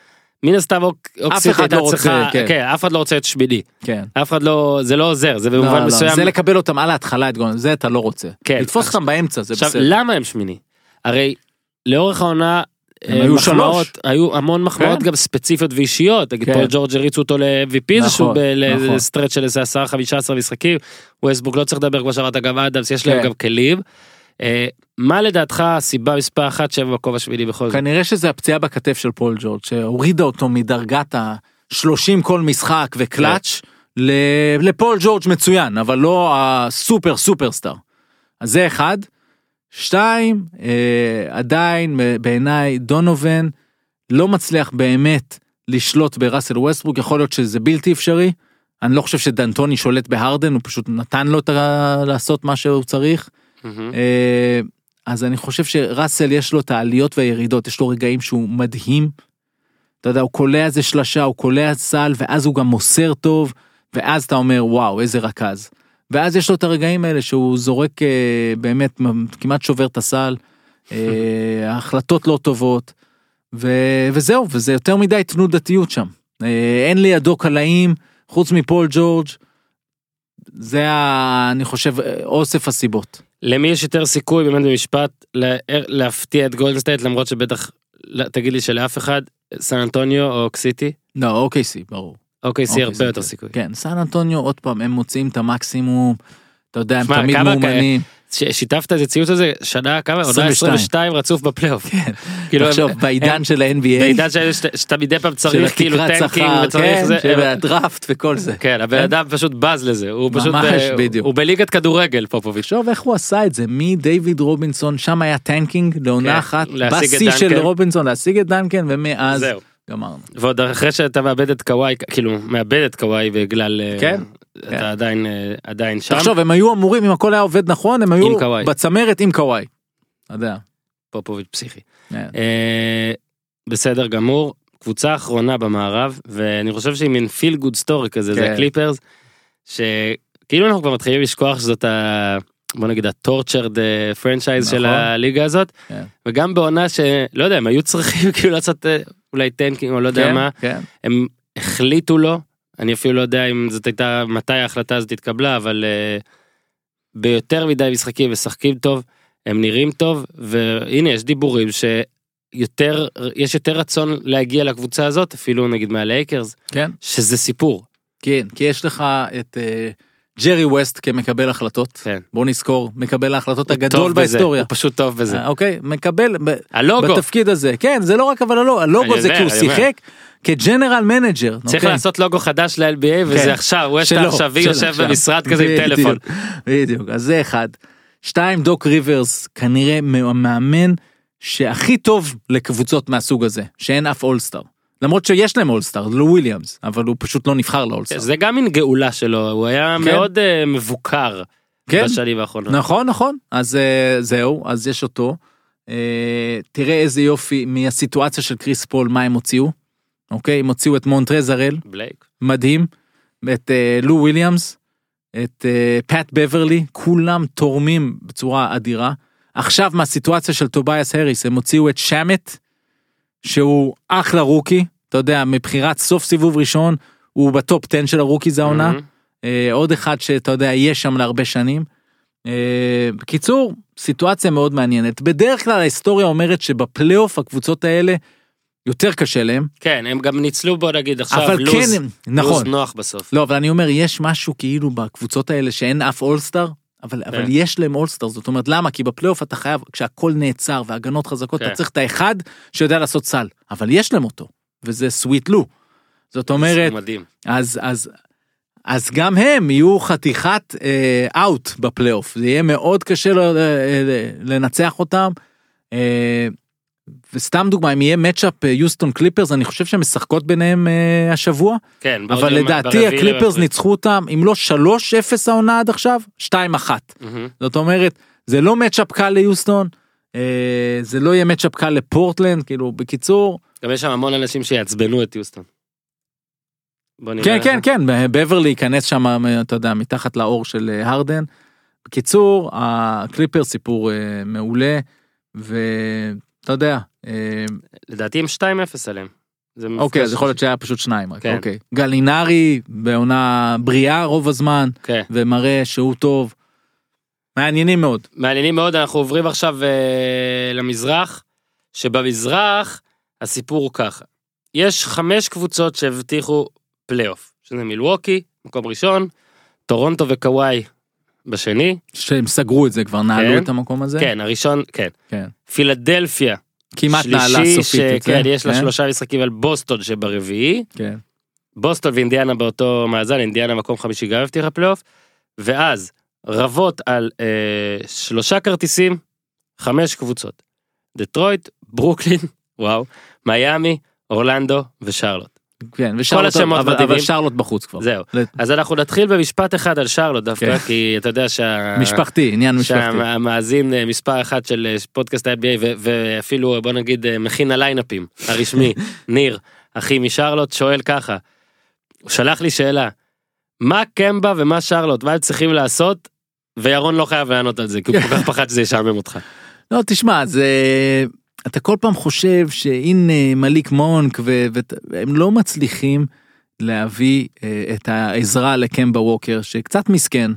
מן הסתם אוק- אוקסיט הייתה לא צריכה, כן. כן, אף אחד לא רוצה את שמיני. כן. אף אחד לא, זה לא עוזר, זה לא, במובן לא, מסוים. זה לקבל אותם על ההתחלה, את גול, זה אתה לא רוצה. כן. לתפוס עכשיו- אותם באמצע, זה עכשיו, בסדר. למה הם שמיני? הרי לאורך העונה, הם היו מחמאות- שלוש. היו המון מחמאות כן. גם ספציפיות ואישיות, נגיד כן. פול ג'ורג' הריצו אותו ל-MVP נכון, איזשהו, נכון. לסטרץ' של איזה 10-15 משחקים, ווסטברוק לא צריך לדבר כמו שאמרת גם אדמס, יש להם כן. גם כלים. אה, מה לדעתך הסיבה מספר אחת שהם במקום השמיני בכל זאת? כנראה שזה הפציעה בכתף של פול ג'ורג' שהורידה אותו מדרגת ה-30 כל משחק וקלאץ' לפול ג'ורג' מצוין אבל לא הסופר superstar. אז זה אחד. שתיים אה, עדיין אה, בעיניי דונובן לא מצליח באמת לשלוט בראסל ווסטברוק יכול להיות שזה בלתי אפשרי. אני לא חושב שדנטוני שולט בהרדן הוא פשוט נתן לו את ה- לעשות מה שהוא צריך. מהמם. אה, אז אני חושב שראסל יש לו את העליות והירידות, יש לו רגעים שהוא מדהים. אתה יודע, הוא קולע איזה שלשה, הוא קולע סל, ואז הוא גם מוסר טוב, ואז אתה אומר, וואו, איזה רכז. ואז יש לו את הרגעים האלה שהוא זורק אה, באמת, כמעט שובר את הסל, אה, <laughs> ההחלטות לא טובות, ו, וזהו, וזה יותר מדי תנודתיות שם. אה, אין לידו קלעים, חוץ מפול ג'ורג', זה ה, אני חושב, אוסף הסיבות. למי יש יותר סיכוי באמת במשפט לה- להפתיע את גולדן סטייט למרות שבטח תגיד לי שלאף אחד סן אנטוניו או אוקלהומה סיטי לא, OKC, ברור. OKC אוקיי, הרבה זה יותר כן. סיכוי. כן, סן אנטוניו, עוד פעם, הם מוצאים את המקסימום, אתה יודע, הם תמיד מאומנים. שיתפת איזה ציוץ הזה שנה כמה עונה 22. 22 רצוף בפלייאוף. <laughs> כאילו הם- עכשיו, הם- בעידן של ה-NBA, בעידן שאתה- מדי פעם צריך כאילו tanking וצריך כן, זה. של הדראפט וכל זה. כן הבן כן? אדם פשוט בז לזה הוא פשוט ממש, ב- בדיוק. הוא בליגת כדורגל פופוביץ'. תחשוב איך הוא עשה את זה, מדייוויד רובינסון, שם היה tanking כן, לעונה אחת, להשיג את בשיא של. רובינסון להשיג את דנקן, ומאז. גמרנו. ועוד אחרי שאתה מאבד את קוואי כאילו מאבד את קוואי בגלל אה, כן, אתה כן. עדיין אה, עדיין שם. תחשוב, הם היו אמורים, אם הכל היה עובד נכון, הם היו עם קוואי. בצמרת עם קוואי. אתה יודע. פופוביץ' פסיכי. כן. אה, בסדר גמור קבוצה אחרונה במערב ואני חושב שהיא מין feel good story כזה זה כן. הקליפרס. שכאילו אנחנו כבר מתחילים לשכוח שזאת ה... בוא נגיד ה tortured franchise של נכון. הליגה הזאת כן. וגם בעונה שלא יודע הם היו צריכים <laughs> כאילו לעשות אה, אולי tanking או לא יודע כן, מה כן. הם החליטו לו אני אפילו לא יודע אם זאת הייתה מתי ההחלטה הזאת התקבלה אבל uh, ביותר מדי משחקים משחקים טוב הם נראים טוב והנה יש דיבורים שיותר יש יותר רצון להגיע לקבוצה הזאת אפילו נגיד מהלייקרס כן. שזה סיפור. כן, כי יש לך את אה, ג'רי ווסט כמקבל החלטות. כן. בוא נזכור, מקבל ההחלטות הגדול בהיסטוריה. הוא פשוט טוב בזה. אה, אוקיי, מקבל הלוגו בתפקיד הזה. כן, זה לא רק אבל הלוגו, הלוגו זה כי הוא. שיחק כ general manager. צריך אוקיי? לעשות לוגו חדש ל-NBA וזה כן. עכשיו ווסט העכשווי יושב עכשיו. במשרד כזה עם טלפון. בדיוק, אז זה אחד. שתיים, דוק ריברס כנראה מאמן שהכי טוב לקבוצות מהסוג הזה, שאין אף אולסטאר. למרות שיש להם אולסטאר, זה לא וויליאמס, אבל הוא פשוט לא נבחר לאולסטאר. זה גם מין גאולה שלו הוא היה כן. מאוד אה, מבוקר כן, בשנים האחרונות. נכון נכון אז אה, זהו אז יש אותו. אה, תראה איזה יופי מהסיטואציה של קריס פול מה הם הוציאו. אוקיי הם הוציאו את מונטרז הארל בלייק. מדהים. את אה, לו וויליאמס. את פאט בברלי כולם תורמים בצורה אדירה. עכשיו מהסיטואציה של טובייס האריס הם הוציאו את שמט. שהוא אחלה rookie אתה יודע מבחירת סוף סיבוב ראשון הוא בטופ 10 של ה rookies העונה. מהמם. אה, עוד אחד שאתה יודע יהיה שם להרבה שנים. אה, בקיצור סיטואציה מאוד מעניינת בדרך כלל ההיסטוריה אומרת שבפלייאוף הקבוצות האלה יותר קשה להם כן הם גם ניצלו בוא נגיד עכשיו אבל lose, כן לוז נכון נוח בסוף. לא אבל אני אומר יש משהו כאילו בקבוצות האלה שאין אף אולסטאר. אבל, אבל כן. יש להם אולסטאר זאת אומרת למה כי בפלייאוף אתה חייב כשהכל נעצר והגנות חזקות כן. אתה צריך את האחד שיודע לעשות סל אבל יש להם אותו וזה sweet לו. זאת אומרת, מדהים. אז, אז, אז גם הם יהיו חתיכת out בפלייאוף, זה יהיה מאוד קשה ל- ל- לנצח אותם. אה, וסתם דוגמה, אם יהיה matchup יוסטון קליפרס, אני חושב שהן משחקות ביניהם אה, השבוע, כן, אבל לדעתי הקליפרס לאפריל. ניצחו אותם, אם לא 3-0 העונה עד עכשיו, 2-1. מהמם. זאת אומרת, זה לא מצ'אפ קל ליוסטון, אה, זה לא יהיה מצ'אפ קל לפורטלנד, כאילו, בקיצור, גם יש שם המון אנשים שיעצבנו את יוסטון. כן, כן, כן, בברלי ייכנס שם, אתה יודע, מתחת לאור של אה, הרדן. בקיצור, הקליפר סיפור אה, מעולה, ואתה יודע, אה, לדעתי הם 2-0 עליהם. אוקיי, אז יכול להיות שהיה פשוט שניים רק, כן. אוקיי. גלינרי בעונה בריאה רוב הזמן, כן. ומראה שהוא טוב. מעניינים מאוד. מעניינים מאוד, אנחנו עוברים עכשיו אה, למזרח, שבמזרח הסיפור הוא ככה. יש חמש קבוצות שהבטיחו פלייאוף, שזה מילווקי, מקום ראשון, טורונטו וקוואי בשני, שהם סגרו את זה כבר, נעלו כן. את המקום הזה. כן, הראשון, כן. כן. פילדלפיה, כמעט נעלה סופית את זה. שכן, יש לה כן, שלושה משחקים על בוסטון שברביעי, כן. בוסטון ואינדיאנה באותו מאזן, אינדיאנה מקום חמישי גם הבטיחה פלייאוף, ואז רבות על אה, שלושה כרטיסים, חמש קבוצות. דטרויט, ברוקלין, וואו, מיאמי, אורלנדו ושרלוט. כן, ושרלוט, השמות אבל, מדהימים. אבל שרלוט בחוץ כבר. זהו. ל- אז אנחנו נתחיל במשפט אחד על שרלוט דווקא, כן. כי אתה יודע שה... משפחתי, עניין משפחתי. שהמאזין אה, מספר אחת של אה, פודקאסט ה-NBA ו- ואפילו בוא נגיד אה, מכין הליינאפים הרשמי, <laughs> ניר, אחי משרלוט, שואל ככה, הוא שלח לי שאלה, מה קמבה ומה שרלוט, מה הם צריכים לעשות? וירון לא חייב לענות על זה, כי הוא כל כך <laughs> פחד שזה ישעמם אותך. לא, תשמע, זה... אתה כל פעם חושב שהנה מליק מונק והם לא מצליחים להביא אה, את העזרה לקמבה ווקר, שקצת מסכן.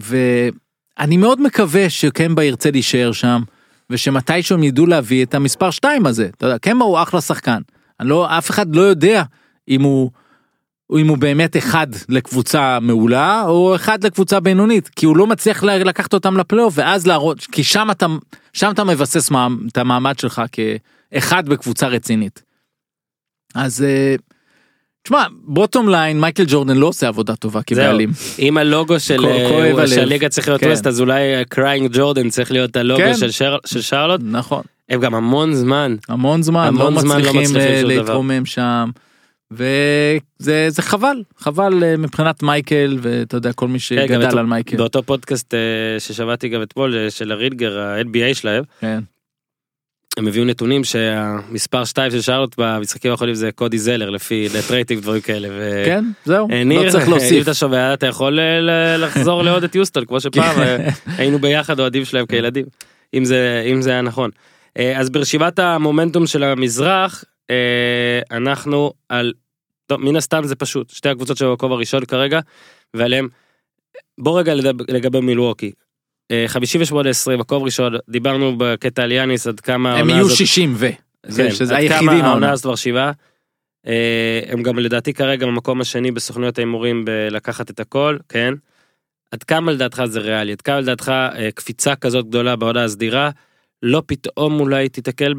ואני מאוד מקווה שקמבה ירצה להישאר שם, ושמתישהו הם ידעו להביא את המספר 2 הזה. אתה יודע, קמבה הוא אחלה שחקן. לא, אף אחד לא יודע אם הוא... אם הוא באמת אחד לקבוצה מעולה או אחד לקבוצה בינונית כי הוא לא מצליח לקחת אותם לפלייאוף ואז להראות כי שם אתה שם אתה מבסס מעמ- את המעמד שלך כאחד בקבוצה רצינית. אז אה, תשמע bottom line מייקל ג'ורדן לא עושה עבודה טובה כבעלים. אם הלוגו של ה-NBA אה, צריך להיות כן. ווסט, אז אולי crying ג'ורדן צריך להיות הלוגו כן. של שר- של שרלוט. נכון הם גם המון זמן. המון זמן המון לא זמן לא מצליחים מצליחים אה, שום דבר. להתרומם שם. וזה זה חבל חבל אה, מבחינת מייקל ואתה יודע כל מי כן, שגדל את- על מייקל. באותו פודקאסט אה, ששמעתי גם אתמול אה, של ה-Ringer ה-NBA שלהם, כן. הם הביאו נתונים שהמספר 2 של שרלוט במשחקים האחרונים זה קודי זלר לפי net rating ודברים כאלה. ו- כן זהו לא ניר, צריך אם להוסיף. אתה שומע אתה יכול לחזור <laughs> לעוד את יוסטון כמו שפעם אה, היינו ביחד אוהדים שלהם כילדים אם זה אם זה היה נכון. אז ברשימת המומנטום של המזרח אנחנו על טוב, מן הסתם זה פשוט שתי הקבוצות שבמקום הראשון כרגע ועליהם בוא רגע לדבר, לגבי מילווקי. אה, 58-20 מקום ראשון דיברנו בקטע על יאניס עד כמה הם יהיו הזאת- 60 ו... זה כן, שזה היחידים העונה העונה. הזאת מרשימה. אה, הם גם לדעתי כרגע במקום השני בסוכנויות ההימורים בלקחת את הכל, כן. עד כמה לדעתך זה ריאלי? עד כמה לדעתך אה, קפיצה כזאת גדולה בעונה הסדירה, לא פתאום אולי תיתקל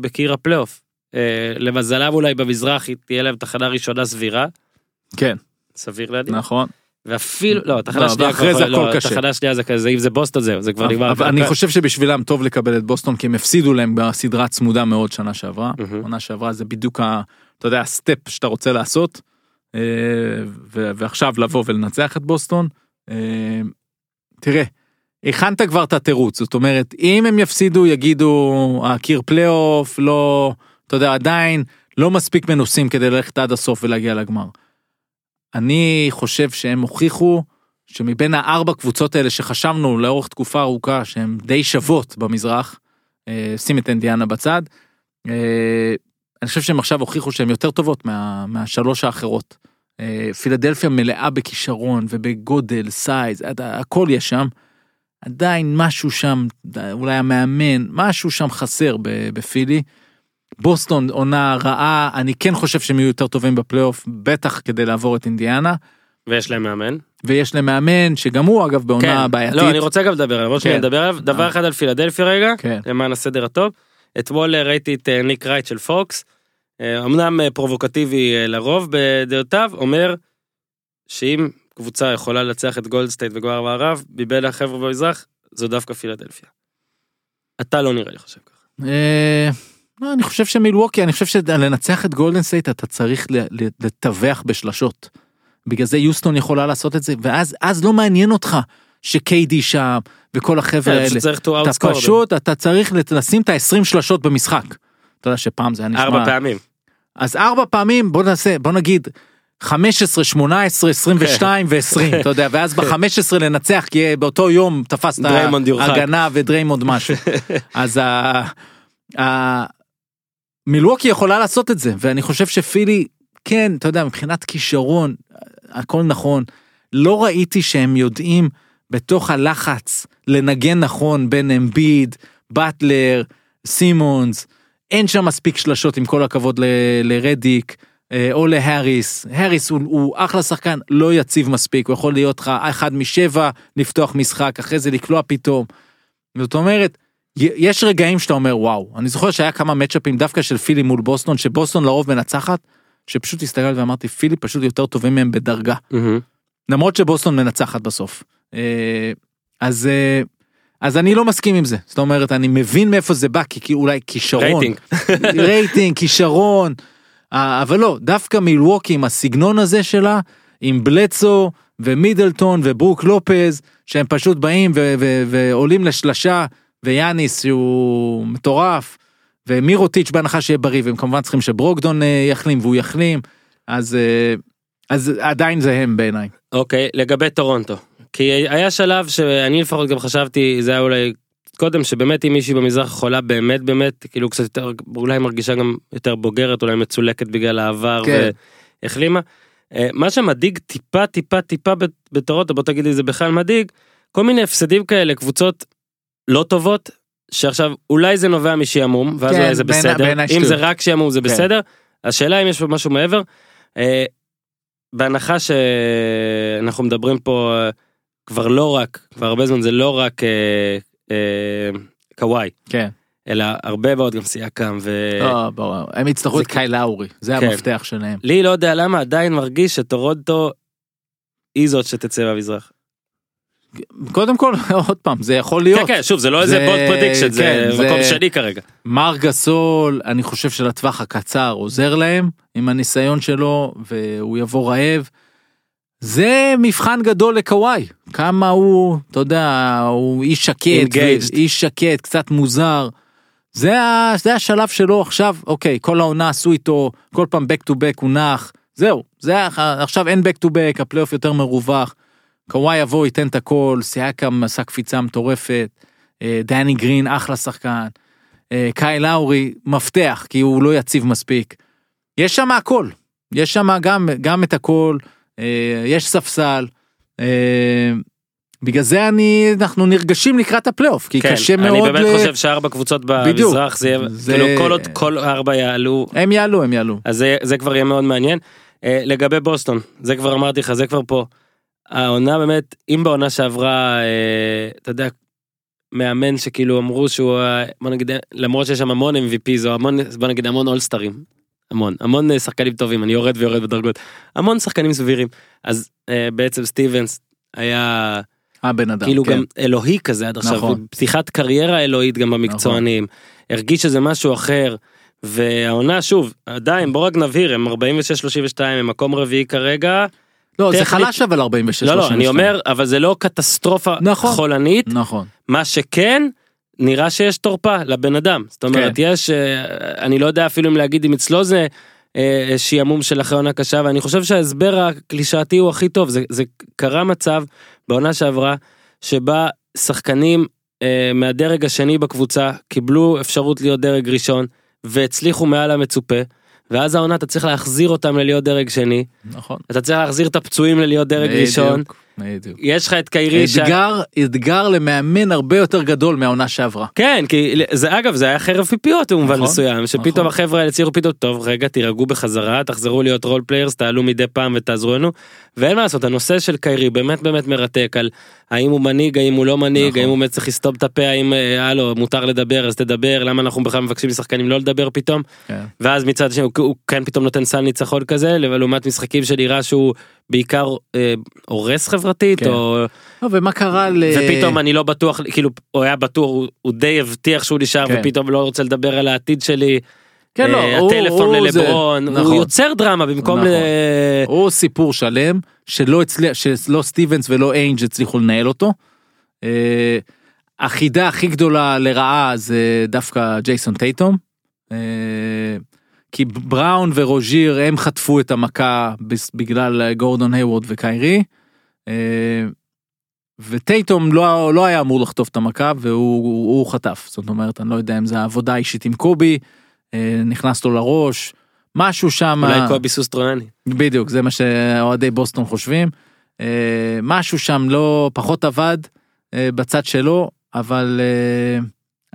בקיר הפלייאוף. אה, למזלם אולי במזרח תהיה להם תחנה ראשונה סבירה, כן סביר להגיד. נכון. ואפילו, לא, תחנה לא, שנייה ואחרי זה לא, הכל קשה. תחנה שנייה זה כזה, אם זה בוסטון זהו, זה כבר נגמר. אבל אני חושב שבשבילם טוב לקבל את בוסטון כי הם הפסידו להם בסדרה צמודה מאוד שנה שעברה. עונה שעברה זה בדיוק ה... אתה יודע ה step שאתה רוצה לעשות. אה, ועכשיו לבוא ולנצח את בוסטון. אה, תראה. הכנת כבר את התירוץ זאת אומרת אם הם יפסידו יגידו הקיר פלייאוף לא אתה יודע עדיין לא מספיק מנוסים כדי ללכת עד הסוף ולהגיע לגמר. אני חושב שהם הוכיחו שמבין הארבע קבוצות האלה שחשבנו לאורך תקופה ארוכה שהן די שוות במזרח, אה, שים את אינדיאנה בצד, אה, אני חושב שהם עכשיו הוכיחו שהן יותר טובות מה, מהשלוש האחרות. אה, פילדלפיה מלאה בכישרון ובגודל, size, הכל יש שם. עדיין משהו שם, אולי המאמן, משהו שם חסר בפילי. בוסטון עונה רעה, אני כן חושב שהם יהיו יותר טובים בפלייאוף, בטח כדי לעבור את אינדיאנה. ויש להם מאמן. ויש להם מאמן שגם הוא אגב בעונה בעייתית. לא, אני רוצה גם לדבר עליו, כן. נדבר עליו. דבר אה. אחד על פילדלפיה רגע, כן. למען הסדר הטוב. אתמול אה, ראיתי את אה, ניק רייט של פוקס, אמנם פרובוקטיבי לרוב בדעותיו, אומר שאם קבוצה יכולה לנצח את גולדסטייט וגמר מערב, מבין החבר'ה במזרח, זו דווקא פילדלפיה. אתה לא נראה לי חושב ככה. אני חושב שמילווקי, אני חושב שלנצח את גולדן סטייט אתה צריך לטווח בשלשות. בגלל זה יוסטון יכולה לעשות את זה, ואז אז לא מעניין אותך שקיידי שם וכל החבר'ה כן, האלה. פשוט צריך to אתה. פשוט, אתה צריך לשים את ה-20 שלשות במשחק. אתה יודע שפעם זה היה נשמע... ארבע פעמים. אז ארבע פעמים בוא נעשה בוא נגיד 15 18 22 ו20 אתה יודע ואז ב-15 לנצח כי באותו יום תפסת. הגנה ודריימונד משהו <laughs> אז ה... מילווקי יכולה לעשות את זה ואני חושב שפילי כן אתה יודע מבחינת כישרון הכל נכון. לא ראיתי שהם יודעים בתוך הלחץ לנגן נכון בין אמביד באטלר סימונס. אין שם מספיק שלשות עם כל הכבוד לרדיק אה, או להאריס האריס הוא, הוא אחלה שחקן לא יציב מספיק. הוא יכול להיות לך אחד משבע לפתוח משחק אחרי זה לקלוע פתאום. זאת אומרת יש רגעים שאתה אומר וואו אני זוכר שהיה כמה מצ'אפים דווקא של פילי מול בוסטון שבוסטון לרוב מנצחת שפשוט הסתכלתי ואמרתי פילי פשוט יותר טובים מהם בדרגה מהמם. למרות שבוסטון מנצחת בסוף. אה, אז אה, אז אני לא מסכים עם זה זאת אומרת אני מבין מאיפה זה בא כי, כי אולי כישרון rating. <laughs> rating כישרון אה, אבל לא דווקא מילווקי עם הסגנון הזה שלה עם בלצו ומידלטון וברוק לופז שהם פשוט באים ו- ו- ועולים לשלשה ויאניס שהוא מטורף ומירוטיץ' בהנחה שיהיה בריא והם כמובן צריכים שברוקדון אה, יחלים והוא יחלים אז אה, אז עדיין זה הם בעיניי. אוקיי, לגבי טורונטו. כי היה שלב שאני לפחות גם חשבתי, זה היה אולי קודם, שבאמת אם מישהי במזרח חולה באמת באמת, כאילו קצת יותר, אולי מרגישה גם יותר בוגרת, אולי מצולקת בגלל העבר כן. והחלימה. אה, מה שמדאיג טיפה טיפה טיפה בטורונטו, בוא תגיד לי זה בכלל מדאיג, כל מיני הפסדים כאלה, קבוצות לא טובות, שעכשיו אולי זה נובע משעמום, ואז כן, אולי זה בסדר, בעיניי אם זה. רק שעמום זה כן. בסדר, השאלה אם יש פה משהו מעבר. אה, בהנחה שאנחנו מדברים פה אה, כבר לא רק, כבר הרבה זמן זה לא רק אה, אה, קוואי, כן. אלא הרבה מאוד גם סייקם, ולי לא, ברור. הם יצטרכו את קאי לאורי זה כן. המפתח שלהם. לא יודע למה עדיין מרגיש שטורונטו היא זאת שתצא במזרח. קודם כל <laughs> עוד פעם זה יכול להיות. כן כן שוב זה לא איזה זה- bold prediction זה כן, זה- מקום שני כרגע. מרק גסול אני חושב שלטווח הקצר עוזר להם עם הניסיון שלו והוא יבוא רעב. זה מבחן גדול לקוואי כמה הוא אתה יודע הוא איש שקט. איש שקט קצת מוזר. זה, ה, זה השלב שלו עכשיו אוקיי כל העונה עשו איתו כל פעם back to back הוא נח זהו זה עכשיו אין back to back הפלייאוף יותר מרווח. קוואי יבוא ייתן את הכל סייקם עשה קפיצה מטורפת אה, דני גרין אחלה שחקן. אה, קייל לאורי מפתח כי הוא לא יציב מספיק. יש שם הכל יש שם גם גם את הכל אה, יש ספסל. בגלל זה אני אנחנו נרגשים לקראת הפלייאוף כי כן, קשה אני מאוד באמת ל- חושב שארבע קבוצות. במזרח זה יהיה זה- כאילו כל עוד כל ארבע יעלו הם יעלו הם יעלו. אז זה, זה כבר יהיה מאוד מעניין. לגבי בוסטון, זה כבר אמרתי לך, זה כבר פה. העונה באמת, אם בעונה שעברה, אה, אתה יודע, מאמן שכאילו אמרו שהוא, אה, בוא נגיד, למרות שיש שם המון MVP, זה המון, בוא נגיד המון אולסטרים. המון, המון אה, שחקנים טובים, אני יורד ויורד בדרגות. המון שחקנים סבירים. אז אה, בעצם סטיבנס היה הבן אדם. כאילו כן. גם אלוהי כזה עד עכשיו, נכון. פתיחת קריירה אלוהית גם במקצוענים, הרגיש שזה משהו אחר, והעונה שוב, עדיין בוא רק נבהיר, הם 46-32, הם מקום רביעי כרגע, לא זה טכנית- חלש אבל 46. לא לא, אני 32. אומר, אבל זה לא קטסטרופה נכון. חולנית, נכון. מה שכן, נראה שיש תורפה לבן אדם, זאת אומרת, כן. יש, אה, אני לא יודע אפילו אם להגיד אם אצלו זה אה, שעמום של אחרי עונה קשה, ואני חושב שההסבר הקלישאתי הוא הכי טוב, זה, זה קרה מצב בעונה שעברה, שבה שחקנים אה, מהדרג השני בקבוצה קיבלו אפשרות להיות דרג ראשון, והצליחו מעל המצופה, ואז העונה אתה צריך להחזיר אותם ללהיות דרג שני, נכון. אתה צריך להחזיר את הפצועים ללהיות דרג. ראשון, בדיוק. יש לך את קיירי, ש- אתגר, אתגר למאמן הרבה יותר גדול מהעונה שעברה. כן, כי זה אגב, זה היה חרב פיפיות במובן נכון, מסוים, שפתאום נכון. החבר'ה האלה הצליחו פתאום, טוב, רגע, תירגעו בחזרה, תחזרו להיות role players, תעלו מדי פעם ותעזרו לנו. ואין מה לעשות, הנושא של קיירי באמת באמת מרתק על האם הוא מנהיג, האם הוא לא מנהיג, נכון. האם הוא צריך לסתום את הפה, האם, אה, הלו, מותר לדבר, אז תדבר, למה אנחנו בכלל מבקשים משחקנים לא לדבר פתאום. כן. ואז מצד שני הוא, הוא כן פתאום נותן סל ניצחון כזה, לעומת משחקים שנראה שהוא בעיקר אה, הורס חברתית, כן. או... לא, ומה קרה ל... ופתאום אני לא בטוח כאילו הוא היה בטוח הוא, הוא די הבטיח שהוא נשאר כן. ופתאום לא רוצה לדבר על העתיד שלי. כן, לא, אה, הוא- הטלפון הוא זה- ללברון הוא נכון. יוצר דרמה במקום נכון. ל... או סיפור שלם שלא הצליח שלא סטיבנס ולא איינג' הצליחו לנהל אותו. אה, החידה הכי גדולה לרעה זה דווקא ג'ייסון טייטום. כי בראון ורוז'יר הם חטפו את המכה בגלל גורדון היוורד וקיירי. אה, וטייטום לא, לא היה אמור לחטוף את המכה והוא הוא, הוא חטף זאת אומרת אני לא יודע אם זה העבודה האישית עם קובי אה, נכנס לו לראש משהו שם אולי קובי סוסטרונני. בדיוק זה מה שאוהדי בוסטון חושבים אה, משהו שם לא פחות עבד בצד שלו אבל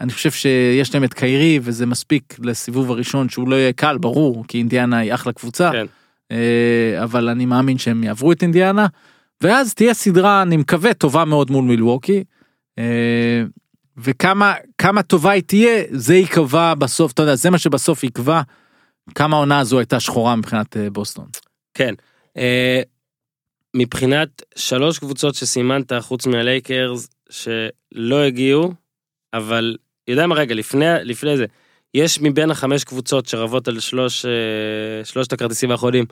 אני חושב שיש להם את קיירי וזה מספיק לסיבוב הראשון שהוא לא יהיה קל ברור כי אינדיאנה היא אחלה קבוצה כן. אה, אבל אני מאמין שהם יעברו את אינדיאנה ואז תהיה סדרה אני מקווה טובה מאוד מול מילווקי. אה, וכמה כמה טובה היא תהיה זה ייקבע בסוף אתה יודע זה מה שבסוף יקבע כמה העונה הזו הייתה שחורה מבחינת אה, בוסטון. כן. מבחינת שלוש קבוצות שסימנת חוץ מהלייקרס שלא הגיעו אבל יודע מה רגע לפני לפני זה יש מבין החמש קבוצות שרבות על שלוש אה, שלושת הכרטיסים האחרונים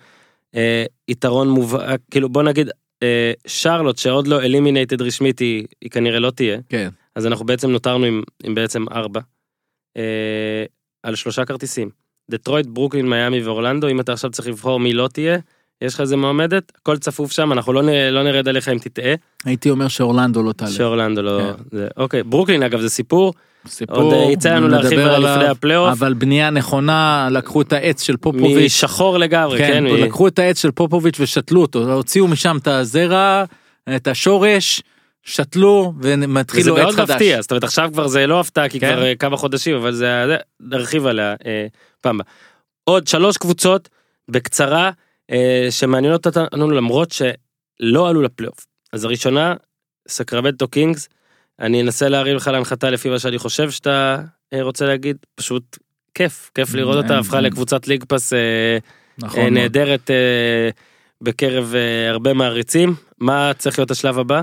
אה, יתרון מובהק כאילו בוא נגיד אה, שרלוט שעוד לא eliminated רשמית היא, היא כנראה לא תהיה כן. אז אנחנו בעצם נותרנו עם, עם בעצם ארבע אה, על שלושה כרטיסים. דטרויט, ברוקלין, מיאמי ואורלנדו, אם אתה עכשיו צריך לבחור מי לא תהיה, יש לך איזה מועמדת, הכל צפוף שם, אנחנו לא, נ, לא נרד עליך אם תטעה, הייתי אומר שאורלנדו לא תעלה. שאורלנדו לא... כן. זה, אוקיי, ברוקלין אגב זה סיפור, סיפור, עוד אה, יצא לנו להרחיב עליו לפני הפלייאוף, אבל בנייה נכונה לקחו את העץ של פופוביץ'. משחור לגמרי, כן, כן, מ- לקחו את העץ של פופוביץ' ושתלו אותו, הוציאו משם את הזרע, את השורש, שתלו ומתחילו עץ מאוד חדש. מפתיע, זאת אומרת עכשיו כבר זה לא הפתעה כי כן. כבר אה, כמה חודשים, אבל זה, זה נרחיב עליה אה, פעם. עוד שלוש קבוצות בקצרה שמעניינות אותנו למרות שלא עלו לפלייאוף. אז הראשונה, סקרמנטו קינגס, אני אנסה להרים לך להנחתה לפי מה שאני חושב שאתה אה, רוצה להגיד, פשוט כיף, כיף לראות אותה, אין- הפכה אין. לקבוצת ליג פס אה, נכון, אה, מאוד. נהדרת אה, בקרב אה, הרבה מעריצים. מה צריך להיות השלב הבא?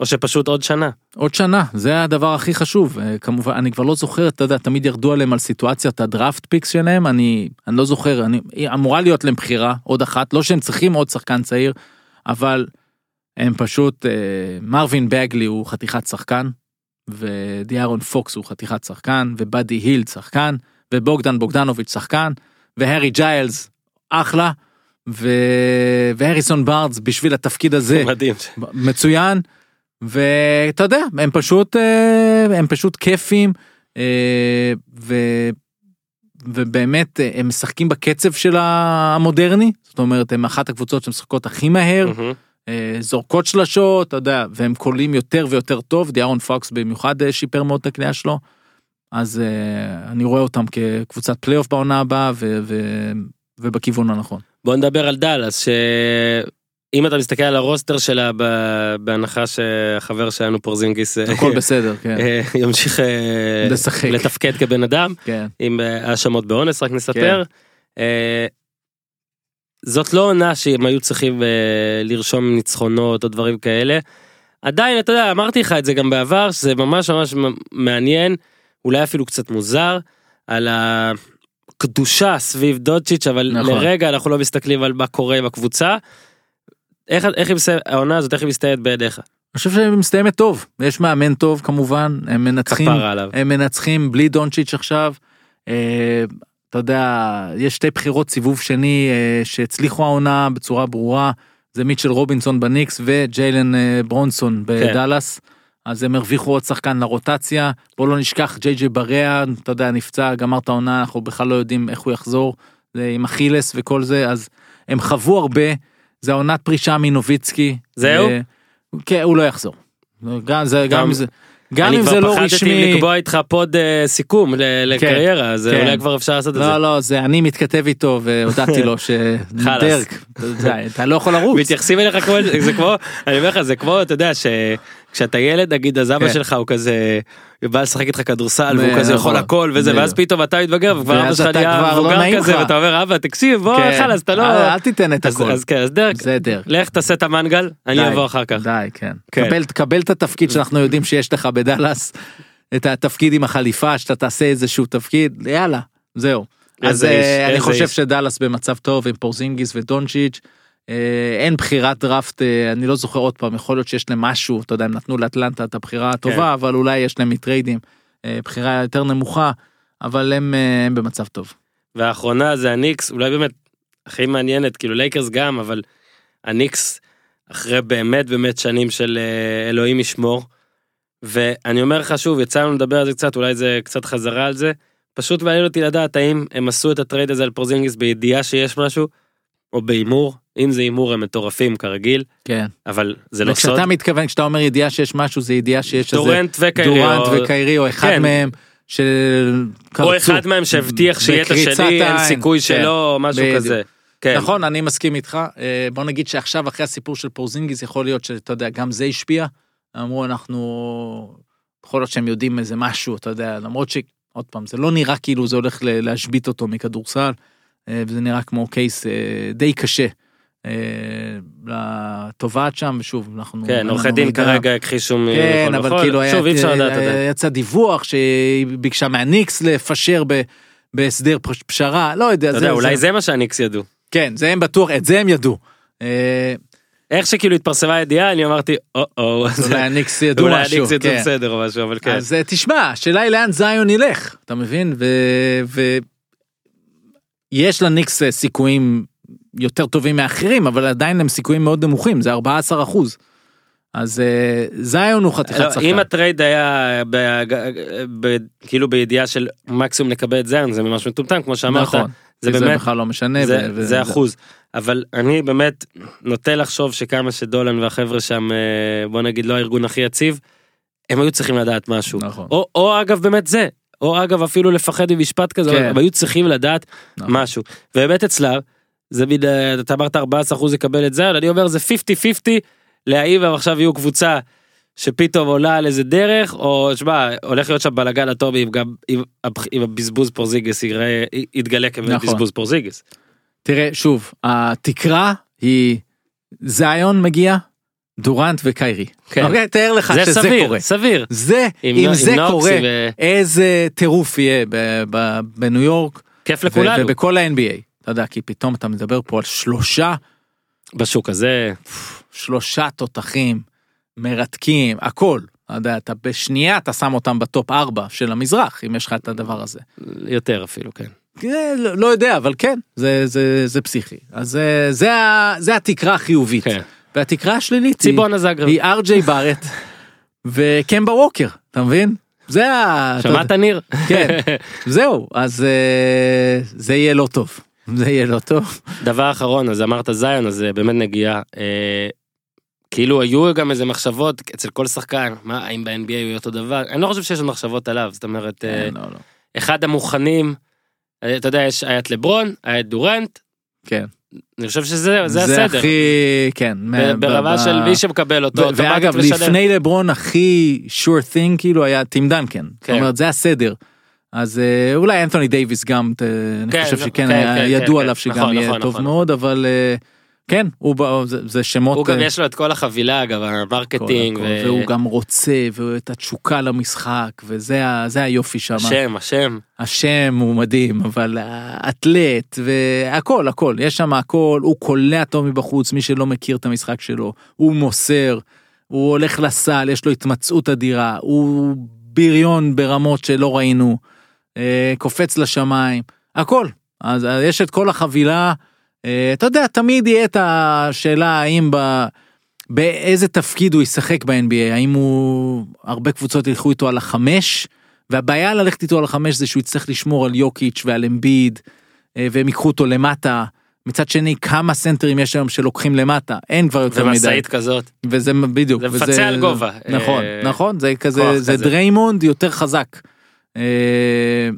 או שפשוט עוד שנה. עוד שנה זה הדבר הכי חשוב אה, כמובן אני כבר לא זוכר אתה יודע תמיד ירדו עליהם על סיטואציית הדראפט פיקס שלהם אני אני לא זוכר אני אמורה להיות להם בחירה עוד אחת לא שהם צריכים עוד שחקן צעיר אבל הם פשוט אה, מרווין בגלי הוא חתיכת שחקן ודיארון פוקס הוא חתיכת שחקן ובאדי הילד שחקן ובוגדן בוגדנוביץ' שחקן והרי ג'יילס אחלה ו... והריסון בארדס בשביל התפקיד הזה מדהים. מצוין ואתה יודע הם פשוט אה, הם פשוט כיפים אה, ו... ובאמת אה, הם משחקים בקצב של המודרני זאת אומרת הם אחת הקבוצות שמשחקות הכי מהר. אה, זורקות שלשות אתה יודע והם קולעים יותר ויותר טוב דיארון פוקס במיוחד שיפר מאוד את הקליעה שלו. אז אני רואה אותם כקבוצת פלייאוף בעונה הבאה ו... ו... ובכיוון הנכון. בוא נדבר על דאלאס שאם אתה מסתכל על הרוסטר שלה בהנחה שהחבר שלנו פורזינגיס אה, הכל בסדר כן. אה, ימשיך אה, לשחק. לתפקד כבן אדם כן. עם האשמות באונס רק נספר. אה, זאת לא עונה שהם היו צריכים לרשום ניצחונות או דברים כאלה. עדיין אתה יודע אמרתי לך את זה גם בעבר שזה ממש ממש מעניין אולי אפילו קצת מוזר על הקדושה סביב דודצ'יץ' אבל נכון. לרגע אנחנו לא מסתכלים על מה קורה עם הקבוצה. איך איך היא מסתיימת העונה הזאת איך היא מסתיימת בידיך? אני חושב שהיא מסתיימת טוב. יש מאמן טוב כמובן. הם מנצחים. הם מנצחים בלי דונצ'יץ' עכשיו. אה, אתה יודע יש שתי בחירות סיבוב שני אה, שהצליחו העונה בצורה ברורה. זה מיטשל רובינסון בניקס וג'יילן אה, ברונסון בדאלאס. אז הם הרוויחו עוד שחקן לרוטציה. בוא לא נשכח ג'יי ג'יי בריאה אתה יודע נפצע גמר את העונה אנחנו בכלל לא יודעים איך הוא יחזור. זה עם אכילס וכל זה אז הם חוו הרבה זה העונת פרישה מנוביצקי. זהו? אה, כן, הוא לא יחזור. גם זה, גם זה, גם אם זה לא אני רשמי. כבר פחדתי לקבוע איתך פוד אה, סיכום ל- לקריירה, אז כן. אולי כבר אפשר לעשות את זה. לא, לא, זה אני מתכתב איתו והודעתי לו <laughs> חלאס. שדרק, אתה לא יכול לרוץ. מתייחסים אליך כמו, זה כמו, אני אומר לך, זה כמו, אתה יודע, שכשאתה ילד, נגיד, אז אבא כן. שלך הוא כזה, בא לשחק איתך כדורסל, והוא כזה יכול. הכל וזה, ואז. פתאום אתה מתבגר, וכבר אבא שלך נהיה לא מבוגר כזה. ואתה אומר, אבא, תקשיב, בוא, כן. חלאס, אתה לא... אל אל תיתן את הכל. אז כן, אז דרק. לך תעשה את המנגל, אני אבוא אחר כך. די, כן. כן. קבל, את התפקיד שאנחנו יודעים שיש לך בדאלאס, את התפקיד עם החליפה, שאתה תעשה איזשהו תפקיד, יאללה, זהו. אז אה, אני חושב. שדאלאס במצב טוב עם פורזינגיס ודונצ'יץ'. אה, אין בחירת דראפט, אה, אני לא זוכר עוד פעם, יכול להיות שיש להם משהו, אתה יודע, הם נתנו לאטלנטה את הבחירה הטובה, כן. אבל אולי יש להם מטריידים, אה, בחירה יותר נמוכה, אבל הם הם במצב טוב. והאחרונה זה הניקס, אולי באמת הכי מעניינת, כאילו לייקרס גם, אבל הניקס, אחרי באמת באמת שנים של אלוהים ישמור, ואני אומר לך שוב, יצא לנו לדבר על זה קצת, אולי זה קצת חזרה על זה, פשוט מעניין אותי לדעת האם הם עשו את ה trade הזה על פורזינגיס בידיעה שיש משהו, או בהימור, אם זה הימור הם מטורפים כרגיל, כן. אבל זה לא סוד. וכשאתה מתכוון, כשאתה אומר ידיעה שיש משהו, זה ידיעה שיש איזה דורנט וקיירי, דורנט או- וקיירי, או אחד כן. מהם, של... או אחד מהם שהבטיח שיהיה את השני, אין סיכוי כן. שלא, או משהו בדיוק. כזה. כן. נכון, אני מסכים איתך. אה, בוא נגיד שעכשיו, אחרי הסיפור של פורזינגיס, יכול להיות שאתה יודע, גם זה השפיע. אמרו, אנחנו... יכול להיות שהם יודעים איזה משהו, אתה יודע, למרות ש... עוד פעם, זה לא נראה כאילו זה הולך להשבית אותו מכדורסל, וזה נראה כמו קייס אה, די קשה. אה, לתובעת שם, ושוב, אנחנו... כן, עורכי דין. כרגע הכחישו. כן, אבל וכל. כאילו שוב, אי אפשר לדעת את זה. יצא דיווח שהיא ביקשה מהניקס לפשר בהסדר פש- פשרה, לא יודע. יודע, אולי זה מה שהניקס ידעו. כן, זה הם בטוח, את זה הם ידעו. אה, איך שכאילו התפרסמה הידיעה, אני אמרתי, או-או, אז אולי הניקס ידעו אולי משהו. הניקס יצאו כן. בסדר או משהו, אבל כן. אז אה, תשמע, השאלה היא לאן זיון ילך, אתה מבין? יש לניקס אה, סיכויים יותר טובים מאחרים, אבל עדיין הם סיכויים מאוד נמוכים, זה 14 אחוז. אז אה, זיון הוא חתיכת לא, שחקן. אם הטרייד היה ב- ב- כאילו בידיעה של מקסימום נקבל את זה, זה ממש מטומטם, כמו שאמרת, נכון, זה זה באמת, בכלל לא משנה. זה- ו- ו- זה אחוז. אבל אני באמת נוטה לחשוב שכמה שדולן והחבר'ה שם, אה, בוא נגיד לא הארגון הכי יציב, הם היו צריכים לדעת משהו. נכון. או, או אגב באמת זה, או אגב אפילו לפחד ממשפט כזה, כן. הם היו צריכים לדעת נכון. משהו. ובאמת אצלם, זה מין, אה, אתה אמרת 14% יקבל את זה, אבל אני אומר זה 50-50, להאם הם עכשיו יהיו קבוצה שפתאום עולה על איזה דרך, או שמע, הולך להיות שם בלאגן אטומי אם גם אם, אם הבזבוז פורזיגס יראה, יתגלה נכון. כבזבוז פורזיגס. תראה, שוב, התקרה היא זיון מגיע, דורנט וקיירי. כן. אוקיי, תאר לך זה שזה סביר, קורה. סביר. זה, עם אם נו- זה עם נוקס, קורה, ו- איזה טירוף יהיה בניו יורק, כיף לכולנו. ובכל ה-NBA. אתה יודע, כי פתאום אתה מדבר פה על שלושה, בשוק הזה, שלושה תותחים מרתקים, הכל. אתה יודע, אתה בשנייה אתה שם אותם בטופ ארבע של המזרח, אם יש לך את הדבר הזה. יותר אפילו, כן. כן, לא, לא יודע, אבל כן, זה, זה, זה פסיכי. אז זה, זה, ה- זה התקרה החיובית. כן. והתקרה השלילית היא. היא אר.ג'יי בארט וקמבה ווקר, אתה מבין? זה ה... שמעת ניר? כן, זהו, אז אה, זה יהיה לא טוב. זה יהיה לא טוב. דבר אחרון, אז אמרת זיון, אז זה באמת נגיעה. אה, כאילו היו גם איזה מחשבות אצל כל שחקן, מה, האם ב-NBA הוא יהיה אותו דבר? אני לא חושב שיש עוד מחשבות עליו, זאת אומרת, אה, לא, לא. אחד המוכנים, אה, אתה יודע, יש, היה את לברון, היה את דורנט, כן. אני חושב שזה זה זה הסדר. הכי, כן. ב- ברמה ב- של מי שמקבל אותו, ו- ואגב, משדר. לפני לברון הכי sure thing כאילו היה טים דנקן. זאת כן. אומרת, זה הסדר. אז אה, אולי אנתוני דייוויס גם, ת- אני כן, חושב זה- שכן, כן, היה כן, ידוע כן, עליו כן. שגם נכון, יהיה נכון, טוב נכון. מאוד, אבל אה, כן, הוא זה- זה שמות... הוא גם אה, יש לו את כל החבילה, אגב, ה marketing, ו- והוא גם רוצה, ואת התשוקה למשחק, וזה זה היופי שם. השם, השם. השם הוא מדהים, אבל האתלט והכל, הכל, יש שם הכל, הוא קולע טוב מבחוץ, מי שלא מכיר את המשחק שלו, הוא מוסר, הוא הולך לסל, יש לו התמצאות אדירה, הוא בריון ברמות שלא ראינו, אה, קופץ לשמיים, הכל. אז יש את כל החבילה, אתה יודע, תמיד יהיה את השאלה האם ב... באיזה תפקיד הוא ישחק ב-NBA, האם הוא, הרבה קבוצות ילכו איתו על החמש, והבעיה ללכת איתו על החמש זה שהוא יצטרך לשמור על יוקיץ' ועל אמביד, אה, והם ייקחו אותו למטה, מצד שני, כמה סנטרים יש היום שלוקחים למטה, אין כבר יותר מדי. ומשאית כזאת. וזה בדיוק. זה וזה- מפצה על גובה. נכון, אה, נכון, זה כזה, זה כזה. דריימונד יותר חזק. אה,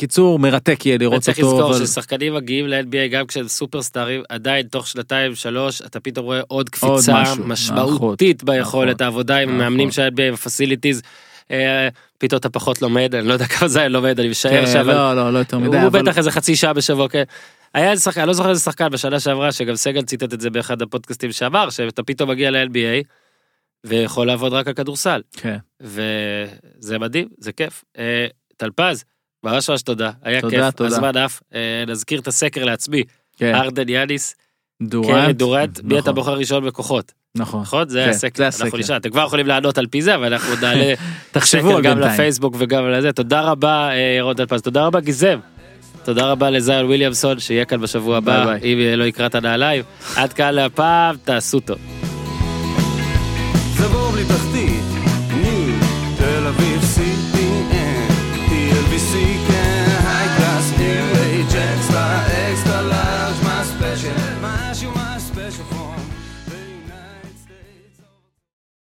קיצור, מרתק יהיה לראות אותו. לזכור אבל- ששחקנים מגיעים ל-NBA גם כשהם סופרסטארים, עדיין תוך שנתיים שלוש אתה פתאום רואה עוד קפיצה משהו, משמעותית ביכולת נכון, העבודה עם נכון. מאמנים של ה-NBA ופסיליטיז. פתאום אתה פחות לומד, אני לא יודע כמה זה לומד, אני משער כן, שאבל לא, לא, לא יותר מדי. הוא אבל- בטח איזה חצי שעה בשבוע, כן. היה איזה שחקן, אני לא זוכר איזה שחקן בשנה שעברה, שגם סגל ציטט את זה באחד הפודקאסטים שעבר, שאתה פתאום מגיע ל-NBA ויכול לעבוד רק על כדורסל. כן. וזה מדהים, זה כיף. אה, טלפז, ממש ממש תודה, היה תודה, כיף, תודה. הזמן עף. אה, נזכיר את הסקר לעצמי, כן. ארדן יאניס, קרי דורנט. דורנט, מי אתה נכון, בוחר ראשון בכוחות, נכון. נכון? זה כן, הסקר, זה אנחנו. נשאל, אתם כבר יכולים לענות על פי זה, אבל אנחנו <laughs> נעלה תחשבו גם בינתיים. לפייסבוק וגם לזה. תודה רבה אה, ירון טלפז, תודה רבה גיזם. תודה רבה לזיון וויליאמסון שיהיה כאן בשבוע הבא. אם אה, לא יקרא את הנעליים. עד כאן להפעם, תעשו טוב.